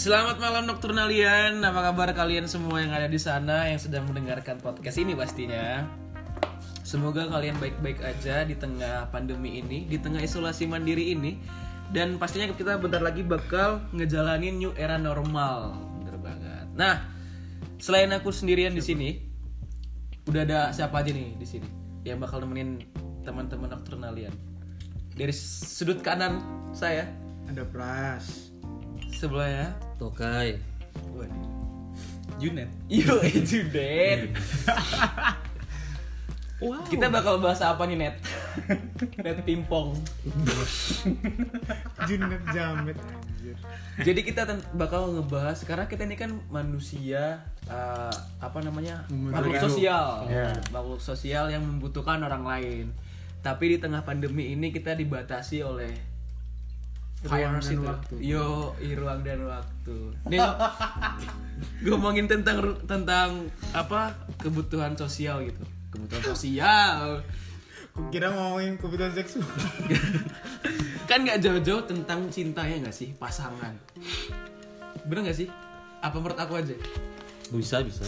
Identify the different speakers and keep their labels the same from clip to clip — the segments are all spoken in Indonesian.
Speaker 1: Selamat malam Nokturnalian. Apa kabar kalian semua yang ada di sana yang sedang mendengarkan podcast ini pastinya. Semoga kalian baik-baik aja di tengah pandemi ini, di tengah isolasi mandiri ini. Dan pastinya kita bentar lagi bakal ngejalanin new era normal. Bener banget. Nah, selain aku sendirian di sini, udah ada siapa aja nih di sini yang bakal nemenin teman-teman Nokturnalian. Dari sudut kanan saya,
Speaker 2: Ada Pras.
Speaker 1: sebelahnya
Speaker 3: Tokai.
Speaker 2: Junet.
Speaker 1: Yo, itu Net. Kita bakal bahas apa nih, Net? Net pingpong.
Speaker 2: Junet Jamet.
Speaker 1: Jadi kita bakal ngebahas karena kita ini kan manusia eh, apa namanya? makhluk sosial.
Speaker 2: Iya.
Speaker 1: Makhluk sosial yang membutuhkan orang lain. Tapi di tengah pandemi ini kita dibatasi oleh
Speaker 2: Ruang dan waktu.
Speaker 1: Yo, ruang dan waktu. Nih, ngomongin tentang tentang apa kebutuhan sosial gitu. Kebutuhan sosial.
Speaker 2: Kira ngomongin kebutuhan seksual.
Speaker 1: kan nggak jauh-jauh tentang cintanya nggak sih pasangan bener nggak sih apa menurut aku aja
Speaker 3: Bisa bisa.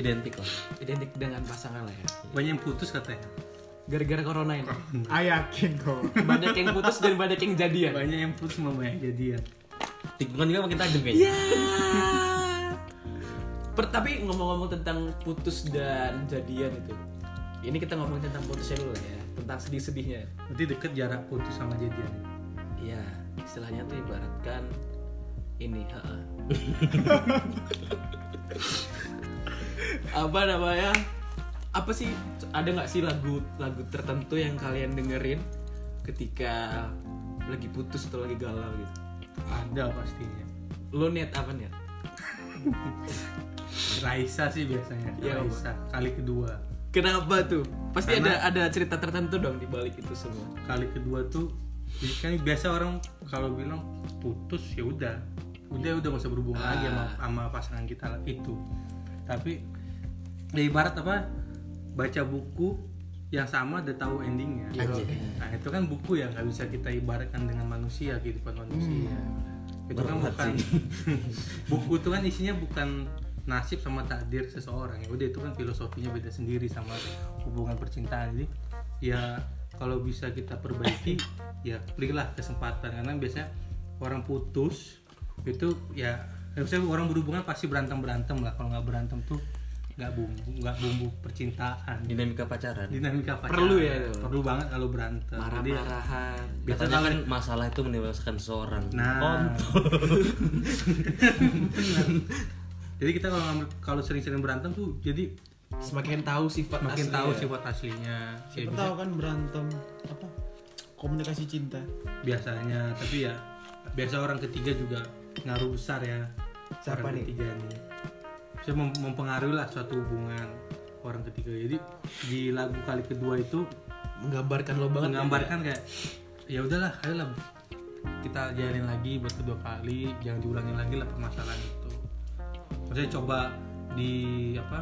Speaker 3: Identik lah.
Speaker 1: identik dengan pasangan lah ya
Speaker 4: banyak yang putus katanya
Speaker 1: gara-gara corona ini
Speaker 2: Ah yakin kok.
Speaker 1: banyak yang putus dan banyak yang jadian
Speaker 4: banyak yang putus sama banyak jadian
Speaker 3: Tikungan juga makin tajam kayaknya.
Speaker 1: ya Per, tapi ngomong-ngomong tentang putus dan jadian itu ini kita ngomongin tentang putusnya dulu lah ya tentang sedih-sedihnya
Speaker 4: berarti deket jarak putus sama jadian
Speaker 1: Iya, istilahnya tuh ibaratkan ini, ha. apa namanya? Apa sih? Ada nggak sih lagu lagu tertentu yang kalian dengerin ketika lagi putus atau lagi galau gitu?
Speaker 4: ada pastinya
Speaker 1: Lo net apa net?
Speaker 4: Raisa sih biasanya
Speaker 1: Iya,
Speaker 4: Raisa kali kedua
Speaker 1: Kenapa tuh? Pasti
Speaker 4: Karena-
Speaker 1: ada ada cerita tertentu dong di balik itu semua.
Speaker 4: kali kedua tuh kan biasa orang kalau bilang putus ya udah udah udah gak usah berhubungan lagi sama, sama pasangan kita itu tapi ya ibarat apa baca buku yang sama udah tahu endingnya. Nah itu kan buku ya nggak bisa kita ibaratkan dengan manusia kehidupan manusia. Itu kan bukan buku itu kan isinya bukan nasib sama takdir seseorang. Ya udah itu kan filosofinya beda sendiri sama hubungan percintaan. Jadi ya kalau bisa kita perbaiki ya berilah kesempatan. Karena biasanya orang putus itu ya ya misalnya orang berhubungan pasti berantem berantem lah. Kalau nggak berantem tuh nggak bumbu nggak bumbu percintaan
Speaker 3: Dinamika pacaran.
Speaker 4: dinamika pacaran
Speaker 1: Perlu ya itu.
Speaker 4: perlu banget kalau berantem ya,
Speaker 1: Marah-marahan.
Speaker 3: Biasanya kan masalah itu mendewaskan seseorang.
Speaker 4: Nah.
Speaker 3: Kontol.
Speaker 4: jadi kita kalau kalau sering-sering berantem tuh jadi
Speaker 1: Semakin tahu sifat
Speaker 4: makin
Speaker 1: asli
Speaker 4: tahu
Speaker 1: ya.
Speaker 4: sifat aslinya ya
Speaker 2: Siapa
Speaker 4: bisa
Speaker 2: tahu kan berantem apa? Komunikasi cinta.
Speaker 4: biasanya tapi ya biasa orang ketiga juga ngaruh besar ya
Speaker 2: Siapa
Speaker 4: orang
Speaker 2: nih?
Speaker 4: ketiga nih saya mem- mempengaruhi lah suatu hubungan orang ketiga jadi di lagu kali kedua itu
Speaker 1: menggambarkan lo banget. ya.
Speaker 4: menggambarkan kayak ya udahlah ayolah kita jalanin lagi buat kedua kali jangan diulangi lagi lah permasalahan itu maksudnya coba di apa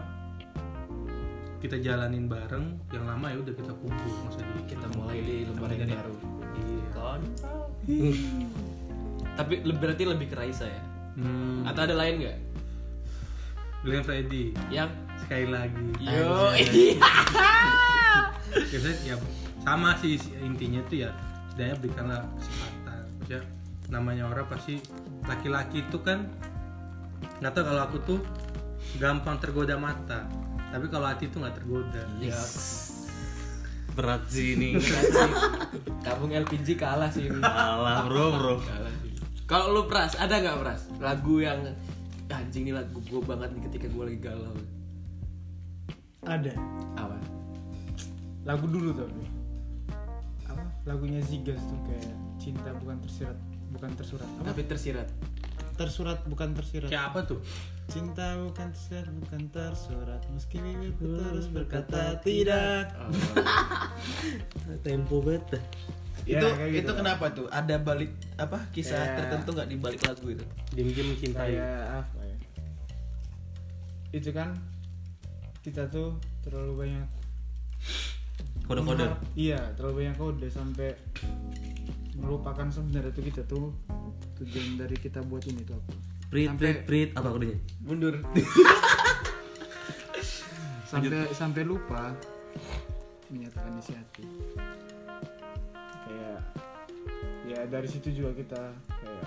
Speaker 4: kita jalanin bareng yang lama ya udah kita kumpul maksudnya di
Speaker 1: kita mulai di lembaran yang baru.
Speaker 4: iya
Speaker 1: Kontol. Tapi berarti lebih ke Raisa ya?
Speaker 4: hmm,
Speaker 1: Atau ada lain nggak?
Speaker 4: Glenn Freddy
Speaker 1: Yang
Speaker 4: sekali lagi
Speaker 1: yo iya.
Speaker 4: ya, ya sama sih intinya tuh ya setidaknya berikanlah kesempatan maksudnya namanya orang pasti laki-laki itu kan nggak tahu kalau aku tuh gampang tergoda mata tapi kalau hati tuh nggak tergoda
Speaker 3: Berat sih ini.
Speaker 1: Kampung LPG kalah sih ini.
Speaker 3: Alah bro bro.
Speaker 1: Kalah sih. Kalau lu Pras, ada nggak Pras? Lagu yang "Ah, anjing ini lagu gue banget nih ketika gue lagi galau.
Speaker 2: Ada.
Speaker 1: Apa?
Speaker 2: Lagu dulu tapi. Apa? Lagunya Zigas tuh kayak cinta bukan tersirat bukan tersurat. Apa?
Speaker 1: Tapi tersirat.
Speaker 2: Tersurat bukan tersirat.
Speaker 4: kayak apa tuh
Speaker 2: Cinta bukan tersirat bukan tersurat meski bibirku terus berkata tidak.
Speaker 1: Oh.
Speaker 3: Tempo beta.
Speaker 2: Ya,
Speaker 1: itu
Speaker 2: kayak gitu
Speaker 1: itu
Speaker 2: lah.
Speaker 1: kenapa tuh? Ada balik apa kisah
Speaker 2: Ya.
Speaker 1: tertentu nggak di balik lagu itu?
Speaker 2: apa ya itu kan kita tuh terlalu banyak
Speaker 3: Kode-kode.
Speaker 2: iya terlalu banyak kode sampai melupakan sebenarnya tuh kita tuh tujuan dari kita buat ini tuh apa
Speaker 3: Prit,
Speaker 2: Sampai-
Speaker 3: prit, prit, apa kodenya?
Speaker 1: mundur
Speaker 2: sampai sampai lupa menyatakan isi hati ya dari situ juga kita kayak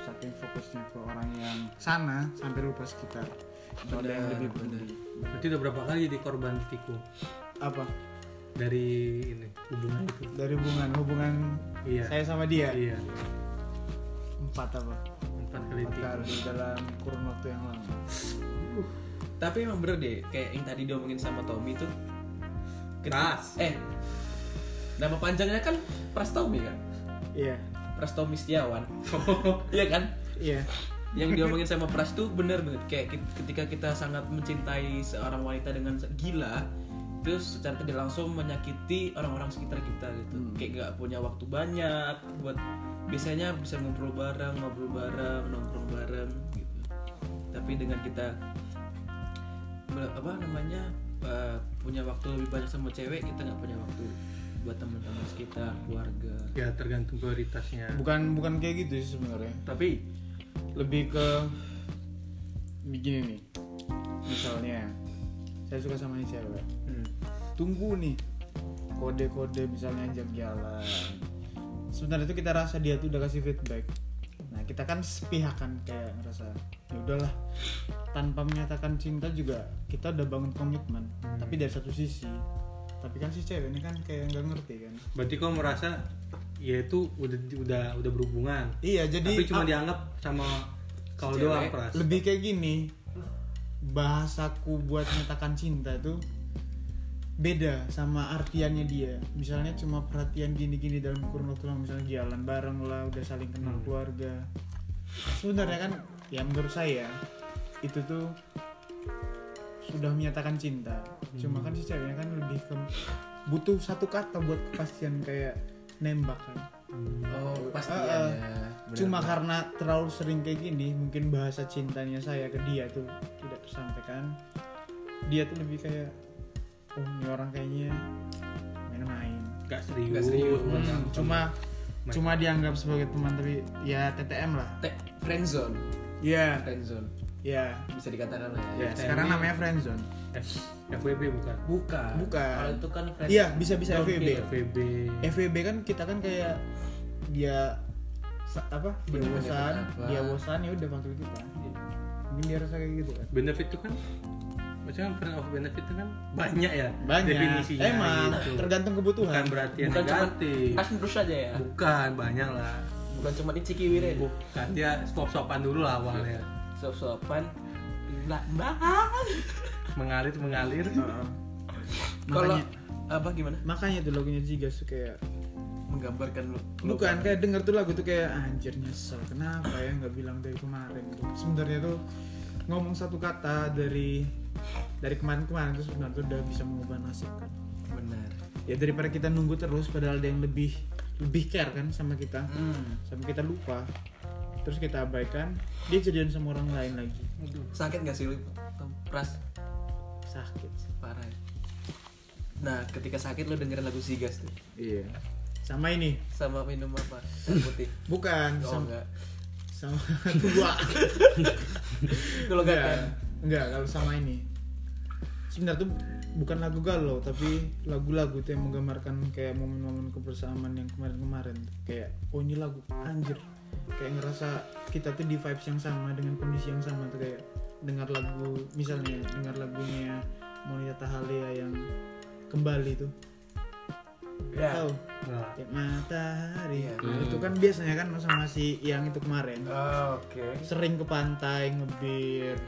Speaker 2: saking fokusnya ke orang yang sana sampai lupa sekitar. Atau ada yang
Speaker 1: Benar,
Speaker 2: lebih peduli.
Speaker 4: Berarti udah berapa kali jadi korban tikung
Speaker 2: apa?
Speaker 4: Dari ini hubungan itu?
Speaker 2: Dari hubungan hubungan
Speaker 4: Iya.
Speaker 2: saya sama dia.
Speaker 4: Iya.
Speaker 2: Empat apa?
Speaker 4: Empat kali
Speaker 2: empat kali dalam kurun waktu yang lama.
Speaker 1: Tapi emang bener deh kayak yang tadi diomongin sama Tommy tuh.
Speaker 4: Pras.
Speaker 1: eh nama panjangnya kan Pras Tommy kan
Speaker 2: iya.
Speaker 1: Pras Tommy Setiawan iya kan?
Speaker 2: Iya.
Speaker 1: Yang diomongin sama Pras tuh bener banget. Kayak ketika kita sangat mencintai seorang wanita dengan gila terus secara tidak langsung menyakiti orang-orang sekitar kita gitu. Kayak nggak punya waktu banyak buat biasanya bisa ngobrol bareng ngobrol bareng nongkrong bareng gitu. Tapi dengan kita apa namanya uh, punya waktu lebih banyak sama cewek kita nggak punya waktu buat teman-teman sekitar keluarga.
Speaker 4: Ya tergantung prioritasnya.
Speaker 2: Bukan bukan kayak gitu sih sebenarnya.
Speaker 1: Tapi
Speaker 2: lebih ke begini nih misalnya saya suka sama ini cewek.
Speaker 1: Hmm,
Speaker 2: tunggu nih kode-kode misalnya ajak jalan. Sebenarnya itu kita rasa dia tuh udah kasih feedback. Nah kita kan sepihak kan kayak ngerasa ya udahlah. Tanpa menyatakan cinta juga kita udah bangun komitmen. Tapi dari satu sisi tapi kan si cewek ini kan kayak nggak ngerti kan.
Speaker 4: Berarti kau merasa ya itu udah udah udah berhubungan.
Speaker 2: Iya jadi
Speaker 4: tapi cuma dianggap sama kau
Speaker 1: Si
Speaker 4: doang pras.
Speaker 2: Lebih kayak gini bahasaku buat menyatakan cinta tuh beda sama artiannya dia. Misalnya cuma perhatian gini-gini dalam kurun waktu lama misalnya jalan bareng lah udah saling kenal keluarga. Sebenarnya kan ya menurut saya itu tuh sudah menyatakan cinta. Cuma kan si ceweknya kan lebih ke butuh satu kata buat kepastian kayak nembak kan.
Speaker 1: Oh pasti
Speaker 2: Ah,
Speaker 1: ya.
Speaker 2: Ah. cuma karena terlalu sering kayak gini mungkin bahasa cintanya saya ke dia tuh tidak tersampaikan. Dia tuh lebih kayak oh ini orang kayaknya main-main.
Speaker 4: Gak serius,
Speaker 1: Nggak serius,
Speaker 2: Hmm, cuma
Speaker 4: Main.
Speaker 2: cuma dianggap sebagai teman tapi ya TTM lah.
Speaker 1: Te- friendzone
Speaker 2: ya
Speaker 1: friendzone
Speaker 2: ya.
Speaker 1: Bisa dikatakan lah.
Speaker 2: Ya
Speaker 1: ya,
Speaker 2: sekarang namanya friendzone
Speaker 4: F- FWB bukan?
Speaker 1: Bukan.
Speaker 2: Bukan.
Speaker 1: kalau itu kan friend
Speaker 2: iya bisa bisa
Speaker 1: Downhill.
Speaker 2: FVB
Speaker 4: FWB
Speaker 2: FVB kan kita kan kayak dia apa? Dia bosan dia bosan ya udah panggil kita mungkin dia rasa kayak gitu kan.
Speaker 4: Benefit itu kan macam friend of benefit itu kan banyak ya
Speaker 2: banyak.
Speaker 4: definisinya
Speaker 2: emang
Speaker 4: gitu.
Speaker 2: tergantung kebutuhan.
Speaker 4: Bukan berarti yang
Speaker 1: bukan cuma
Speaker 4: negatif.
Speaker 1: kasih terus aja ya?
Speaker 4: Bukan banyak lah.
Speaker 1: Bukan cuma iciki wirid
Speaker 4: bukan dia swap swapan dulu lah awalnya
Speaker 1: sop sopan mbak. Mbak
Speaker 4: mengalir mengalir.
Speaker 2: Heeh.
Speaker 1: kalau
Speaker 2: makanya
Speaker 1: apa gimana?
Speaker 2: Makanya tuh lagunya Zigas tuh kayak
Speaker 1: menggambarkan lu
Speaker 2: bukan kayak denger tuh lagu tuh kayak anjir nyesel. Kenapa ya nggak bilang dari kemarin? Tuh sebenarnya tuh ngomong satu kata dari dari kemarin-kemarin tuh sebenarnya tuh udah bisa mengubah nasib kan.
Speaker 1: Benar.
Speaker 2: Ya daripada kita nunggu terus padahal ada yang lebih lebih care kan sama kita.
Speaker 1: Hmm.
Speaker 2: sampai kita lupa terus kita abaikan dia jadian sama orang lain lagi.
Speaker 1: Sakit gak sih lu pras?
Speaker 2: Sakit
Speaker 1: parah ya. nah ketika sakit lu dengerin lagu Sigas tuh
Speaker 2: iya. Sama ini.
Speaker 1: Sama minum apa? Putih.
Speaker 2: Bukan
Speaker 1: oh
Speaker 2: sama
Speaker 1: enggak.
Speaker 2: sama tua.
Speaker 1: Kalau enggak
Speaker 2: enggak
Speaker 1: kan
Speaker 2: enggak kalau sama ini. Sebenarnya tuh bukan lagu galau tapi lagu-lagu tuh yang menggambarkan kayak momen-momen kebersamaan yang kemarin-kemarin. Kayak oh ini lagu anjir kayak ngerasa kita tuh di vibes yang sama dengan kondisi yang sama tuh kayak dengar lagu misalnya dengar lagunya Monita Tahalea yang kembali tuh.
Speaker 1: Ya.
Speaker 2: tahu?
Speaker 4: Nah,
Speaker 2: kayak matahari. Nah, itu kan biasanya kan sama si yang itu kemarin.
Speaker 1: Oh, oke.
Speaker 2: Sering ke pantai ngebir.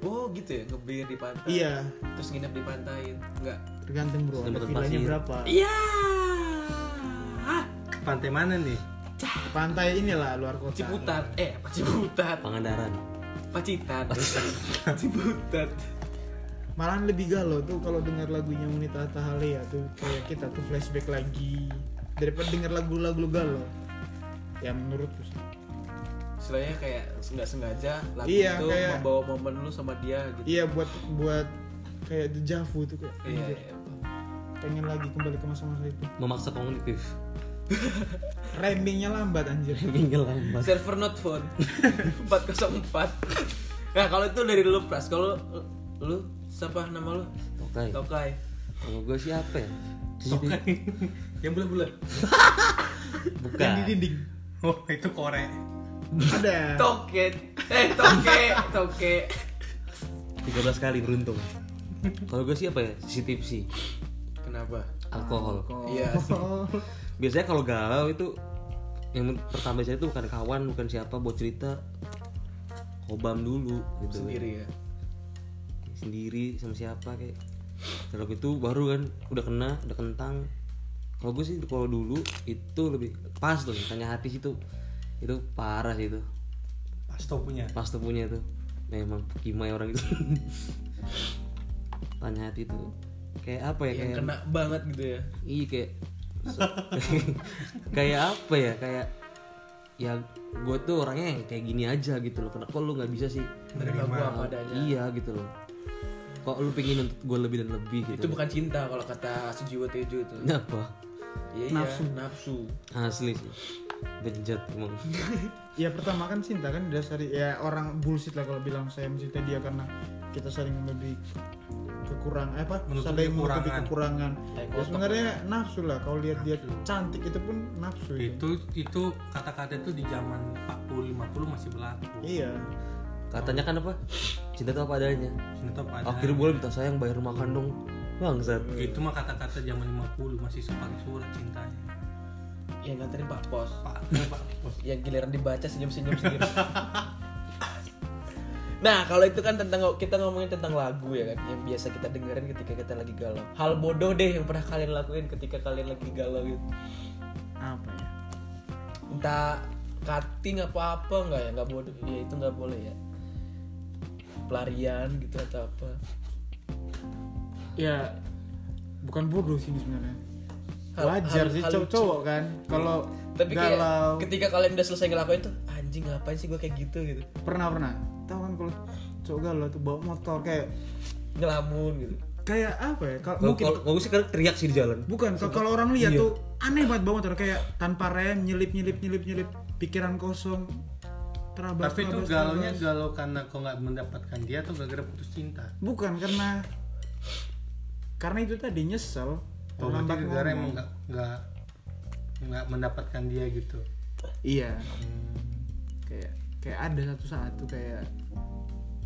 Speaker 1: Oh gitu ya? Ngebir di pantai.
Speaker 2: Iya.
Speaker 1: Terus nginep di pantai. Enggak
Speaker 2: tergantung bro. Ada berapa
Speaker 1: iya.
Speaker 4: Pantai mana nih
Speaker 2: pantai inilah luar kota.
Speaker 1: Ciputat. Eh apa Ciputat?
Speaker 3: Pangandaran.
Speaker 1: Pacitan. Ciputat.
Speaker 2: Malahan lebih galau tuh kalau dengar lagunya Unita Tahalea tuh kayak kita tuh flashback lagi daripada dengar lagu-lagu galau. Ya menurutku sih.
Speaker 1: Istilahnya kayak nggak sengaja lagu
Speaker 2: Iya,
Speaker 1: itu
Speaker 2: kayak-
Speaker 1: membawa momen lu sama dia gitu.
Speaker 2: Iya buat buat kayak deja vu tuh kayak
Speaker 1: iya, iya.
Speaker 2: pengen lagi kembali ke masa-masa itu.
Speaker 3: Memaksa kognitif.
Speaker 2: Rembingnya lambat anjir.
Speaker 3: Tinggal lambat.
Speaker 1: server not found 404 nah kalau itu dari lu pras kalau lu siapa nama lu
Speaker 3: Tokai.
Speaker 1: Tokai
Speaker 3: Kalau gue siapa ya?
Speaker 4: Tokai. yang bulat-bulat.
Speaker 3: Bukan.
Speaker 2: Yang di dinding.
Speaker 4: Oh, itu korek.
Speaker 2: Ada.
Speaker 1: Toket eh toke toke
Speaker 3: 13 kali beruntung. Kalau gue siapa ya? CCTV sih.
Speaker 1: kenapa
Speaker 3: Alkohol.
Speaker 1: iya sih
Speaker 3: Biasanya kalau galau itu yang pertama saya itu bukan kawan, bukan siapa buat cerita kobam dulu gitu.
Speaker 1: sendiri ya
Speaker 3: Sendiri sama siapa kayak. Kalau itu baru kan udah kena, udah kentang. Kalau gue sih kalau dulu itu lebih pas tuh tanya hati situ. Itu parah sih itu.
Speaker 4: Pasto punya.
Speaker 3: Pas tuh punya tuh. Memang kimai orang itu. tanya hati tuh. Kayak apa ya?
Speaker 1: yang
Speaker 3: kayak
Speaker 1: kena banget gitu ya
Speaker 3: iya kayak kayak apa ya? Kayak ya gue tuh orangnya yang kayak gini aja gitu loh. Kenapa lu nggak bisa sih
Speaker 1: menerima. gua apa adanya
Speaker 3: iya gitu loh. Kok lu pengen untuk gue lebih dan lebih gitu
Speaker 1: itu bukan cinta kalau kata Sujiwo Tejo itu.
Speaker 3: Apa?
Speaker 1: Iya iya nafsu.
Speaker 3: asli sih. Bejat emang.
Speaker 2: Ya pertama kan cinta kan dasari ya orang bullshit lah kalau bilang saya mencintai dia karena kita saling menutupi kekurangan eh, apa
Speaker 4: Menutupi
Speaker 2: saling menutupi
Speaker 4: kekurangan.
Speaker 2: Ya sebenarnya nafsu lah kalau lihat dia cantik itu pun nafsu itu.
Speaker 4: Itu itu kata-kata itu di zaman 40 50 masih berlaku.
Speaker 2: Iya.
Speaker 3: katanya kan apa cinta tuh apa adanya
Speaker 4: Cinta pada
Speaker 3: akhirnya boleh minta sayang bayar makan dong bangsat
Speaker 4: itu mah kata-kata zaman 50 masih pakai surat cintanya.
Speaker 1: yang nganterin Pak Pos
Speaker 4: Pak, Pak, Bos.
Speaker 1: yang giliran dibaca senyum-senyum sendiri. nah, kalau itu kan tentang kita ngomongin tentang lagu ya kan, yang biasa kita dengerin ketika kita lagi galau. Hal bodoh deh yang pernah kalian lakuin ketika kalian lagi galau gitu.
Speaker 2: Apa ya?
Speaker 1: Entah cutting apa apa nggak ya nggak bodoh, ya itu nggak boleh ya. Pelarian gitu atau apa.
Speaker 2: Ya bukan bodoh sih sebenarnya. Wajar
Speaker 1: hal-
Speaker 2: sih cowok-cowok kan kalau
Speaker 1: Tapi kayak
Speaker 2: galau
Speaker 1: ketika kalian udah selesai ngelakuin tuh, anjing ngapain sih gue kayak gitu gitu.
Speaker 2: pernah pernah tahu kan kalau cowok galau tuh bawa motor kayak
Speaker 1: Ngelamun gitu.
Speaker 2: kayak apa ya kalau mungkin
Speaker 3: kalau- sih kadang teriak sih di jalan
Speaker 2: bukan kalau- kalau orang lihat tuh aneh banget bawa motor kayak tanpa rem nyelip nyelip nyelip nyelip pikiran kosong terabas
Speaker 4: Tapi itu galonya galau karena kau nggak mendapatkan dia atau gara-gara putus cinta.
Speaker 2: bukan karena karena itu tadi nyesel
Speaker 4: Oh,
Speaker 2: lambat
Speaker 4: gara emang nggak nggak nggak mendapatkan dia gitu.
Speaker 2: iya
Speaker 4: Hmm.
Speaker 2: kayak kayak ada satu saat tuh kayak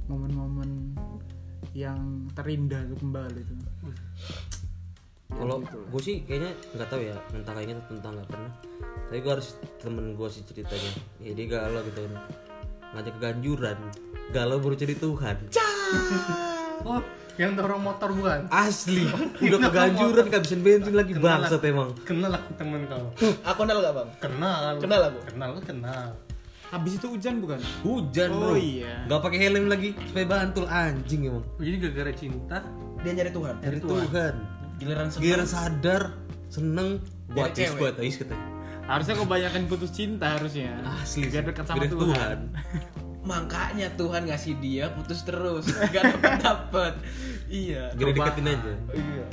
Speaker 2: momen-momen yang terindah tuh kembali tuh
Speaker 3: kalau gue sih kayaknya nggak tahu ya entah kayaknya tentang nggak pernah tapi gue harus temen gue sih ceritanya ya dia galau gitu kan ngajak keganjuran galau baru cari Tuhan
Speaker 4: Oh, yang dorong motor bukan?
Speaker 3: asli udah keganjuran kehabisan bensin lagi bangsat emang
Speaker 4: Kenal aku temen kau.
Speaker 1: Aku kenal gak bang?
Speaker 4: Kenal.
Speaker 1: Kenal aku?
Speaker 4: Kenal kenal.
Speaker 2: Habis itu hujan bukan
Speaker 3: hujan
Speaker 2: Oh,
Speaker 3: bro
Speaker 2: iya.
Speaker 3: nggak pakai helm lagi supaya bantul anjing emang
Speaker 4: jadi gara-gara cinta
Speaker 1: Dia nyari Tuhan.
Speaker 3: dari Tuhan
Speaker 1: Giliran seneng.
Speaker 3: Giliran sadar seneng buat is
Speaker 1: cewek.
Speaker 3: buat is katanya
Speaker 2: harusnya kebanyakan putus cinta harusnya
Speaker 3: asli
Speaker 2: biar
Speaker 3: sih.
Speaker 2: dekat sama
Speaker 3: Biar
Speaker 2: Tuhan,
Speaker 1: Makanya Tuhan ngasih dia putus terus, gak dapet dapet. iya.
Speaker 3: Gak
Speaker 4: Cobaan.
Speaker 3: deketin aja
Speaker 1: Iya.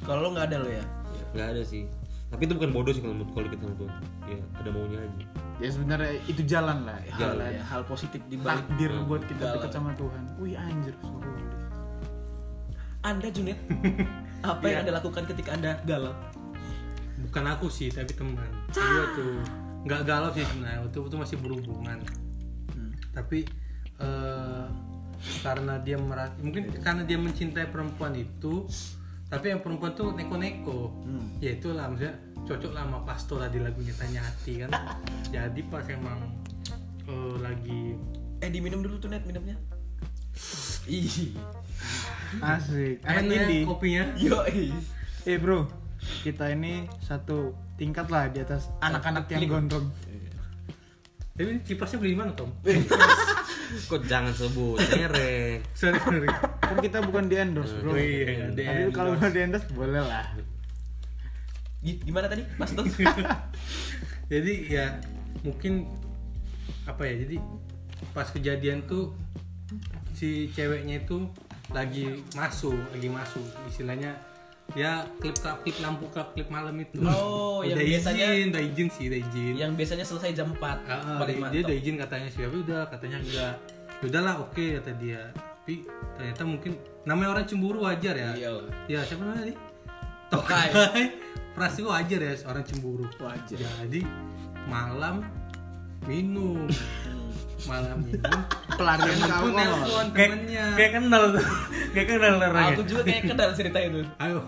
Speaker 1: Kalau lo nggak ada lo ya?
Speaker 3: nggak ada sih tapi itu bukan bodoh sih kalau menurut kalau kita tuh ya ada maunya aja.
Speaker 2: Ya sebenarnya itu jalan lah
Speaker 1: Hal,
Speaker 3: Jalan.
Speaker 1: ya, hal positif di balik.
Speaker 2: takdir buat kita dekat sama Tuhan. Wih anjir suruh
Speaker 1: Anda Junid, apa yang anda lakukan ketika anda galau?
Speaker 4: bukan aku sih tapi teman. Dia tuh. Nggak galau sih sebenarnya waktu itu masih berhubungan. Tapi eh, karena dia merasa mungkin karena dia mencintai perempuan itu tapi yang perempuan tuh neko-neko. Ya itulah maksudnya cocok lah sama Pasto lah di lagunya Tanya Hati kan. Jadi pas emang eh, lagi
Speaker 1: Eh diminum dulu tuh net minumnya. Ih,
Speaker 2: asik.
Speaker 4: Enak ya kopinya.
Speaker 1: Yo
Speaker 2: eh bro. Kita ini satu tingkat lah di atas anak-anak yang gondrong.
Speaker 4: Tapi ini kipasnya beli mana Tom?
Speaker 3: Kok jangan sebut merek.
Speaker 4: Sorry sorry.
Speaker 2: Kan kita bukan di endorse bro.
Speaker 4: Oh iya di
Speaker 2: tapi kalau mau di endorse boleh lah.
Speaker 1: Gi- Gimana tadi, Mas tuh?
Speaker 4: jadi ya mungkin apa ya jadi pas kejadian tuh si ceweknya itu lagi masuk lagi masuk. Istilahnya ya klip klip lampu klip klip malam itu.
Speaker 1: Oh, yang
Speaker 4: udah
Speaker 1: biasanya-
Speaker 4: izin udah izin sih udah izin.
Speaker 1: Yang biasanya selesai jam 4
Speaker 4: ah,
Speaker 1: paling
Speaker 4: dia, dia udah izin katanya sih. Tapi udah katanya enggak. Udahlah oke kata dia. Tapi ternyata mungkin namanya orang cemburu wajar ya.
Speaker 1: Iya.
Speaker 4: Ya siapa namanya tadi?
Speaker 1: Tokai.
Speaker 4: Pasti wajar ya orang cemburu.
Speaker 2: Wajar.
Speaker 4: jadi malam minum malam minum
Speaker 2: Pelarian kau
Speaker 4: pun nelpon temennya
Speaker 3: Kayak kenal. Kayak kenal orangnya.
Speaker 1: Aku juga kayak kenal cerita itu.
Speaker 4: ayo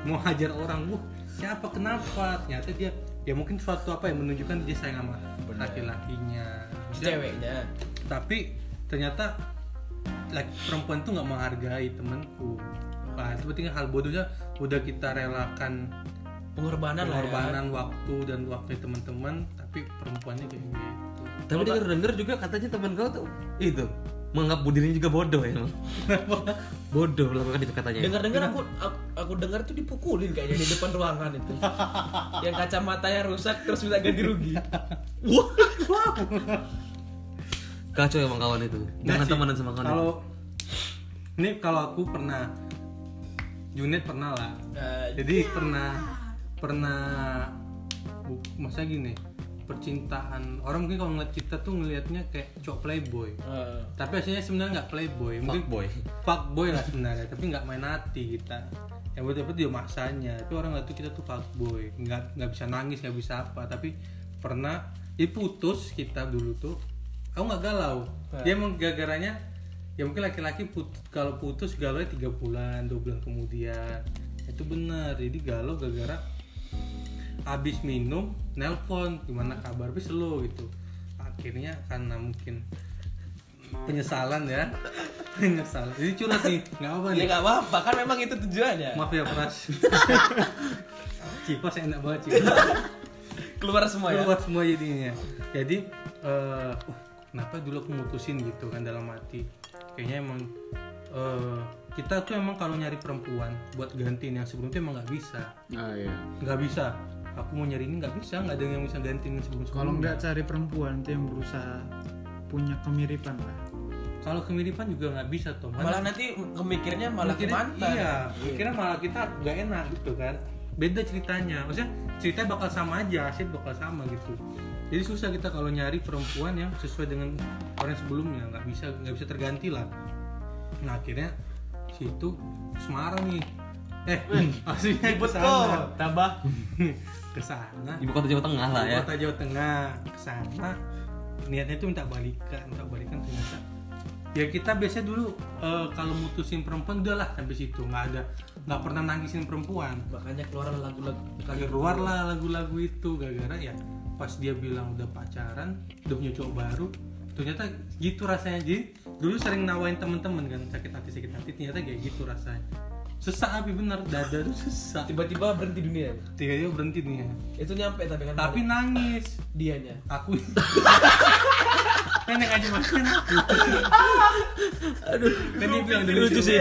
Speaker 4: mau hajar orang wah siapa kenapa ternyata dia ya mungkin suatu apa yang menunjukkan dia sayang sama laki-lakinya
Speaker 1: Ceweknya.
Speaker 4: tapi ternyata laki perempuan tuh nggak menghargai temanku Wah, seperti hal bodohnya udah kita relakan
Speaker 1: Pengorbanan, lah ya.
Speaker 4: pengorbanan waktu dan waktu teman-teman tapi perempuannya kayak gitu
Speaker 3: Tapi denger denger juga katanya teman kau tuh itu menganggap dirinya juga bodoh ya. Bodoh melakukan itu katanya.
Speaker 1: Dengar-dengar aku, aku aku dengar tuh dipukulin kayaknya di depan ruangan itu. yang kacamatanya rusak terus minta ganti rugi.
Speaker 3: Kacau emang kawan itu. Jangan temenan sama kawan.
Speaker 4: kalau ini kalau aku pernah Junet pernah lah
Speaker 1: Nah,
Speaker 4: jadi pernah pernah bu- masa gini percintaan. Orang mungkin kalau ngeliat kita tuh ngelihatnya kayak cowok playboy.
Speaker 1: Eh,
Speaker 4: tapi aslinya sebenarnya nggak playboy. Mungkin
Speaker 3: boy.
Speaker 4: fuckboy lah sebenarnya tapi nggak main hati kita. Yang betul-betul dia masanya tapi orang nggak tuh kita tuh fuckboy. Nggak nggak bisa nangis nggak bisa apa. Tapi pernah dia putus kita dulu tuh aku nggak galau. Dia emang gara-garanya ya mungkin laki-laki put- kalau putus galau tiga bulan dua bulan kemudian. Itu benar jadi galau gara-gara habis minum nelpon gimana kabar tapi slow gitu. Akhirnya karena mungkin penyesalan ya. Penyesalan. Jadi curhat nih nggak apa
Speaker 1: ya
Speaker 4: nih.
Speaker 1: nggak apa-apa kan memang itu tujuannya.
Speaker 4: maaf ya pras. Cipos enak banget Cipos
Speaker 1: Keluar semua ya.
Speaker 4: keluar semua jadinya. Jadi eh uh, kenapa dulu aku mutusin gitu kan dalam hati? Kayaknya emang eh, kita tuh emang kalau nyari perempuan buat gantiin yang sebelumnya emang nggak bisa.
Speaker 2: Ah iya.
Speaker 4: nggak bisa aku mau nyari ini nggak bisa nggak ada yang bisa gantiin sebelum
Speaker 2: Kalau nggak cari perempuan tuh yang berusaha punya kemiripan lah.
Speaker 4: kalau kemiripan juga nggak bisa tuh
Speaker 1: Malah nanti kemikirnya malah ke
Speaker 4: Mikirnya-
Speaker 1: mantan.
Speaker 4: Iya, mikirnya malah kita nggak enak gitu kan. Beda ceritanya. Maksudnya ceritanya bakal sama aja, hasil bakal sama gitu. Jadi susah kita kalau nyari perempuan yang sesuai dengan orang sebelumnya, nggak bisa nggak bisa terganti lah. Nah akhirnya situ Semarang nih. Eh, aslinya ke sana.
Speaker 1: tambah.
Speaker 4: Ke sana.
Speaker 3: Ibu kota Jawa Tengah lah ya.
Speaker 4: Kota Jawa Tengah ke sana. Niatnya tuh minta balikan, minta balikan ternyata ya kita biasanya dulu eh, kalau mutusin perempuan udahlah sampai situ nggak ada nggak pernah nangisin perempuan
Speaker 1: Makanya keluar lagu-lagu
Speaker 4: keluar lah lagu-lagu itu gara-gara ya pas dia bilang udah pacaran udah punya cowok baru ternyata gitu rasanya jadi dulu sering nawain temen-temen kan sakit hati sakit hati ternyata kayak gitu rasanya sesak api bener. Dada tuh sesak
Speaker 1: tiba-tiba berhenti dunia.
Speaker 4: tiba-tiba berhenti nih ya.
Speaker 1: Itu nyampe tapi kan
Speaker 4: tapi nangis.
Speaker 1: Dianya.
Speaker 4: aku. Kan yang aja makan aduh. Dan dia bilang
Speaker 3: lucu sih.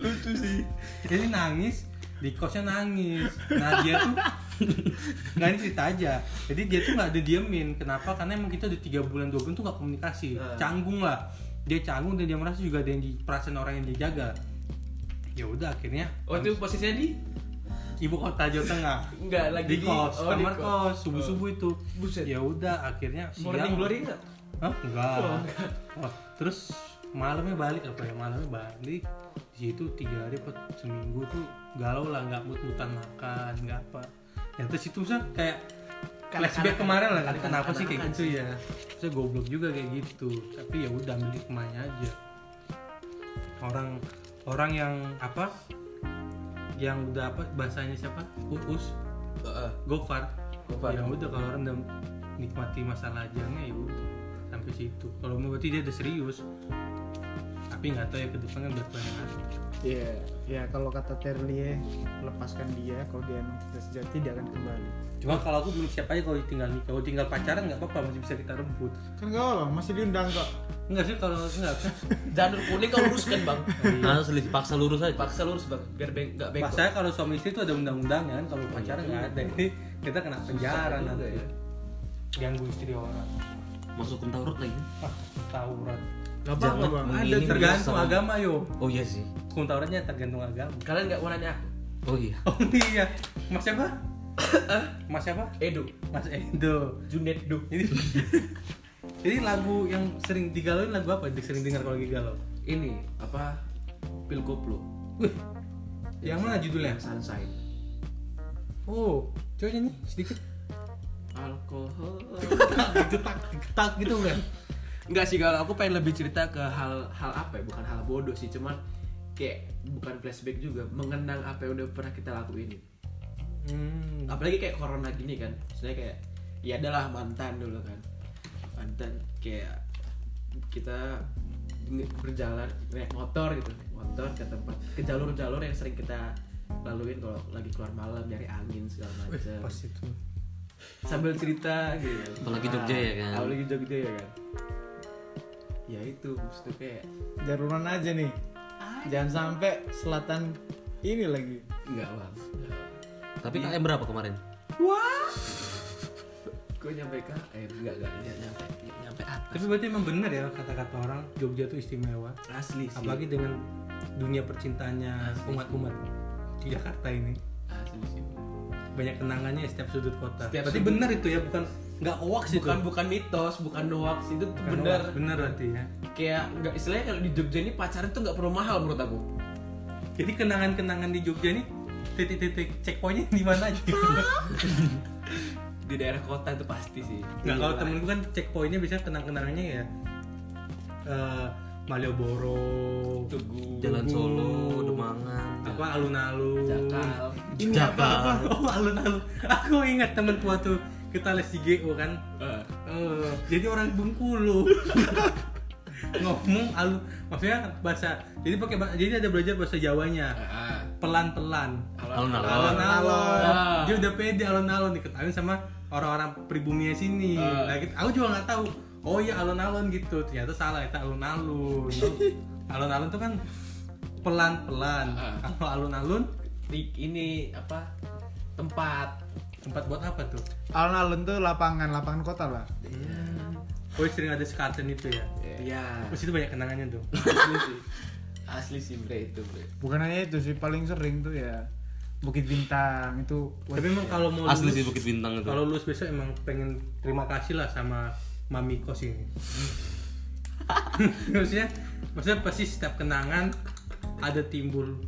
Speaker 1: Lucu sih.
Speaker 4: jadi nangis di kosnya nangis. Nah dia tuh nggak ini cerita aja. Jadi dia tuh nggak ada diemin. Kenapa? Karena emang kita udah tiga bulan dua bulan tuh nggak komunikasi.
Speaker 1: Nah.
Speaker 4: canggung lah. Dia canggung dan dia merasa juga ada yang di perasaan orang yang dia jaga ya udah akhirnya
Speaker 1: Oh itu posisinya di
Speaker 4: ibu kota Jawa Tengah
Speaker 1: enggak lagi
Speaker 4: di kos
Speaker 1: oh,
Speaker 4: kamar kos subuh subuh itu
Speaker 1: Buset.
Speaker 4: ya udah akhirnya
Speaker 1: Morning glory enggak?
Speaker 4: Hah? Enggak.
Speaker 1: Oh,
Speaker 4: Oh, terus malamnya balik apa ya? Malamnya balik di situ tiga hari apa seminggu tuh galau lah nggak mut-mutan makan nggak apa. Ya terus itu bisa kayak flashback kemarin lah kan kenapa sih kayak gitu ya? Saya goblok juga kayak gitu. Tapi ya udah ambil hikmahnya aja. Orang orang yang apa? Yang udah apa bahasanya siapa? Uus,
Speaker 1: Heeh.
Speaker 4: Gofar.
Speaker 1: Gofar.
Speaker 4: Ya udah kalau orang udah nikmati masa lajangnya ya udah sampai situ. Kalau mau berarti dia udah serius. Tapi nggak tahu ya ke yang ada.
Speaker 2: Iya, ya kalau kata Terlie, lepaskan dia kalau dia emang cinta sejati dia akan kembali.
Speaker 4: Cuma kalau aku belum siap aja kalau tinggal nikah. Kalau tinggal pacaran nggak apa-apa masih bisa kita rebut.
Speaker 2: Kan gak apa, masih diundang kok.
Speaker 4: Enggak sih kalau enggak.
Speaker 1: Janur kuning kau luruskan bang.
Speaker 3: Nah, selisih paksa lurus aja.
Speaker 1: Paksa lurus bang, biar nggak bengkok.
Speaker 4: Pas saya kalau suami istri itu ada undang-undangnya kan. Kalau pacaran nggak ada. Ini kita kena penjara
Speaker 1: juga
Speaker 4: nanti.
Speaker 1: ya.
Speaker 4: Ganggu istri orang.
Speaker 3: Masuk hukum Taurat lagi.
Speaker 4: Ah, taurat.
Speaker 2: Gak apa-apa
Speaker 3: Jangan
Speaker 2: bang.
Speaker 4: Ada
Speaker 3: Ini
Speaker 4: tergantung agama yo.
Speaker 3: Oh iya sih.
Speaker 4: Hukum Tauratnya tergantung agama.
Speaker 1: Kalian nggak mau nanya aku?
Speaker 3: oh iya
Speaker 4: Oh iya, Mas siapa? Mas siapa?
Speaker 1: Edo
Speaker 4: Mas Endo.
Speaker 1: Junet Do
Speaker 4: Jadi Jadi lagu yang sering digalauin lagu apa? Sering dengar kalau lagi galau.
Speaker 1: ini apa pil koplo
Speaker 4: Wih. Yang mana judulnya?
Speaker 1: sunshine
Speaker 4: Oh, coba nyanyi sedikit.
Speaker 1: alkohol
Speaker 4: gitu tak tak gitu kan.
Speaker 1: Enggak sih kalau aku pengen lebih cerita ke hal hal apa ya bukan hal bodoh sih cuman kayak bukan flashback juga mengenang apa yang udah pernah kita lakuin
Speaker 4: Hmm.
Speaker 1: apalagi kayak corona gini kan sebenarnya kayak ya adalah mantan dulu kan mantan kayak kita berjalan naik motor gitu naik motor ke tempat ke jalur-jalur yang sering kita laluin kalau lagi keluar malam nyari angin segala macam
Speaker 4: pas itu.
Speaker 1: sambil cerita gitu.
Speaker 3: Apalagi Jogja ya kan?
Speaker 1: apalagi Jogja ya kan ya itu maksudnya kayak
Speaker 2: jaruran aja nih jangan sampai selatan ini lagi
Speaker 1: enggak bang
Speaker 3: tapi KM berapa kemarin?
Speaker 1: Gue nyampe eh enggak enggak. Enggak nyampe nyampe atas.
Speaker 4: Tapi berarti emang bener ya kata-kata orang Jogja tuh istimewa.
Speaker 1: asli sih.
Speaker 4: Apalagi dengan dunia percintaannya umat-umat di Jakarta ini.
Speaker 1: asli sih.
Speaker 4: Banyak kenangannya setiap sudut kota.
Speaker 1: Setiap
Speaker 4: berarti bener itu ya, bukan nggak hoax itu.
Speaker 1: bukan bukan mitos bukan hoax. Itu tuh
Speaker 4: Bukan
Speaker 1: bener.
Speaker 4: Hoax, bener berarti ya.
Speaker 1: kayak nggak istilahnya kalau di Jogja ini pacaran tuh nggak perlu mahal menurut aku.
Speaker 4: Jadi kenangan-kenangan di Jogja ini titik-titik checkpointnya di mana aja?
Speaker 1: di daerah kota itu pasti sih
Speaker 4: Nggak kalau
Speaker 1: Gila.
Speaker 4: temenku kan checkpointnya biasanya kenang-kenangannya ya eh, Malioboro,
Speaker 1: Tugu
Speaker 3: Jalan
Speaker 4: Tugu.
Speaker 3: Solo Demangan
Speaker 4: apa alun-alun.
Speaker 1: Jakal
Speaker 2: ini
Speaker 3: Jakal.
Speaker 2: apa apa
Speaker 4: Oh alun-alun. Aku ingat temenku waktu kita les di GO kan.
Speaker 1: Eh,
Speaker 4: Eh, jadi orang Bengkulu ngomong alu maksudnya bahasa jadi pakai jadi ada belajar bahasa Jawanya.
Speaker 1: Ah,
Speaker 4: pelan-pelan.
Speaker 3: Alun-alun.
Speaker 4: alun-alun
Speaker 1: Ah.
Speaker 4: dia udah pede alun-alun diketahui sama orang-orang pribumi sini.
Speaker 1: Ah.
Speaker 4: nah gitu, aku juga nggak tahu. Oh iya alun-alun gitu. Ternyata salah itu alun-alun alun-alun tuh kan pelan-pelan. Kalau alun-alun
Speaker 1: ini apa tempat.
Speaker 4: Tempat buat apa tuh?
Speaker 2: Alun-alun tuh lapangan lapangan kota lah
Speaker 4: oh sering ada sekaten itu ya?
Speaker 1: Ya
Speaker 4: terus itu banyak kenangannya tuh.
Speaker 1: Asli sih. Asli sih bre itu bre.
Speaker 2: Bukan hanya itu sih paling sering tuh ya Bukit Bintang itu
Speaker 4: tapi emang kalau mau
Speaker 3: Asli
Speaker 4: lulus-
Speaker 3: sih Bukit Bintang itu.
Speaker 4: Kalau lulus besok emang pengen terima kasih lah sama Mami Kos ini. maksudnya, maksudnya pasti setiap kenangan ada timbul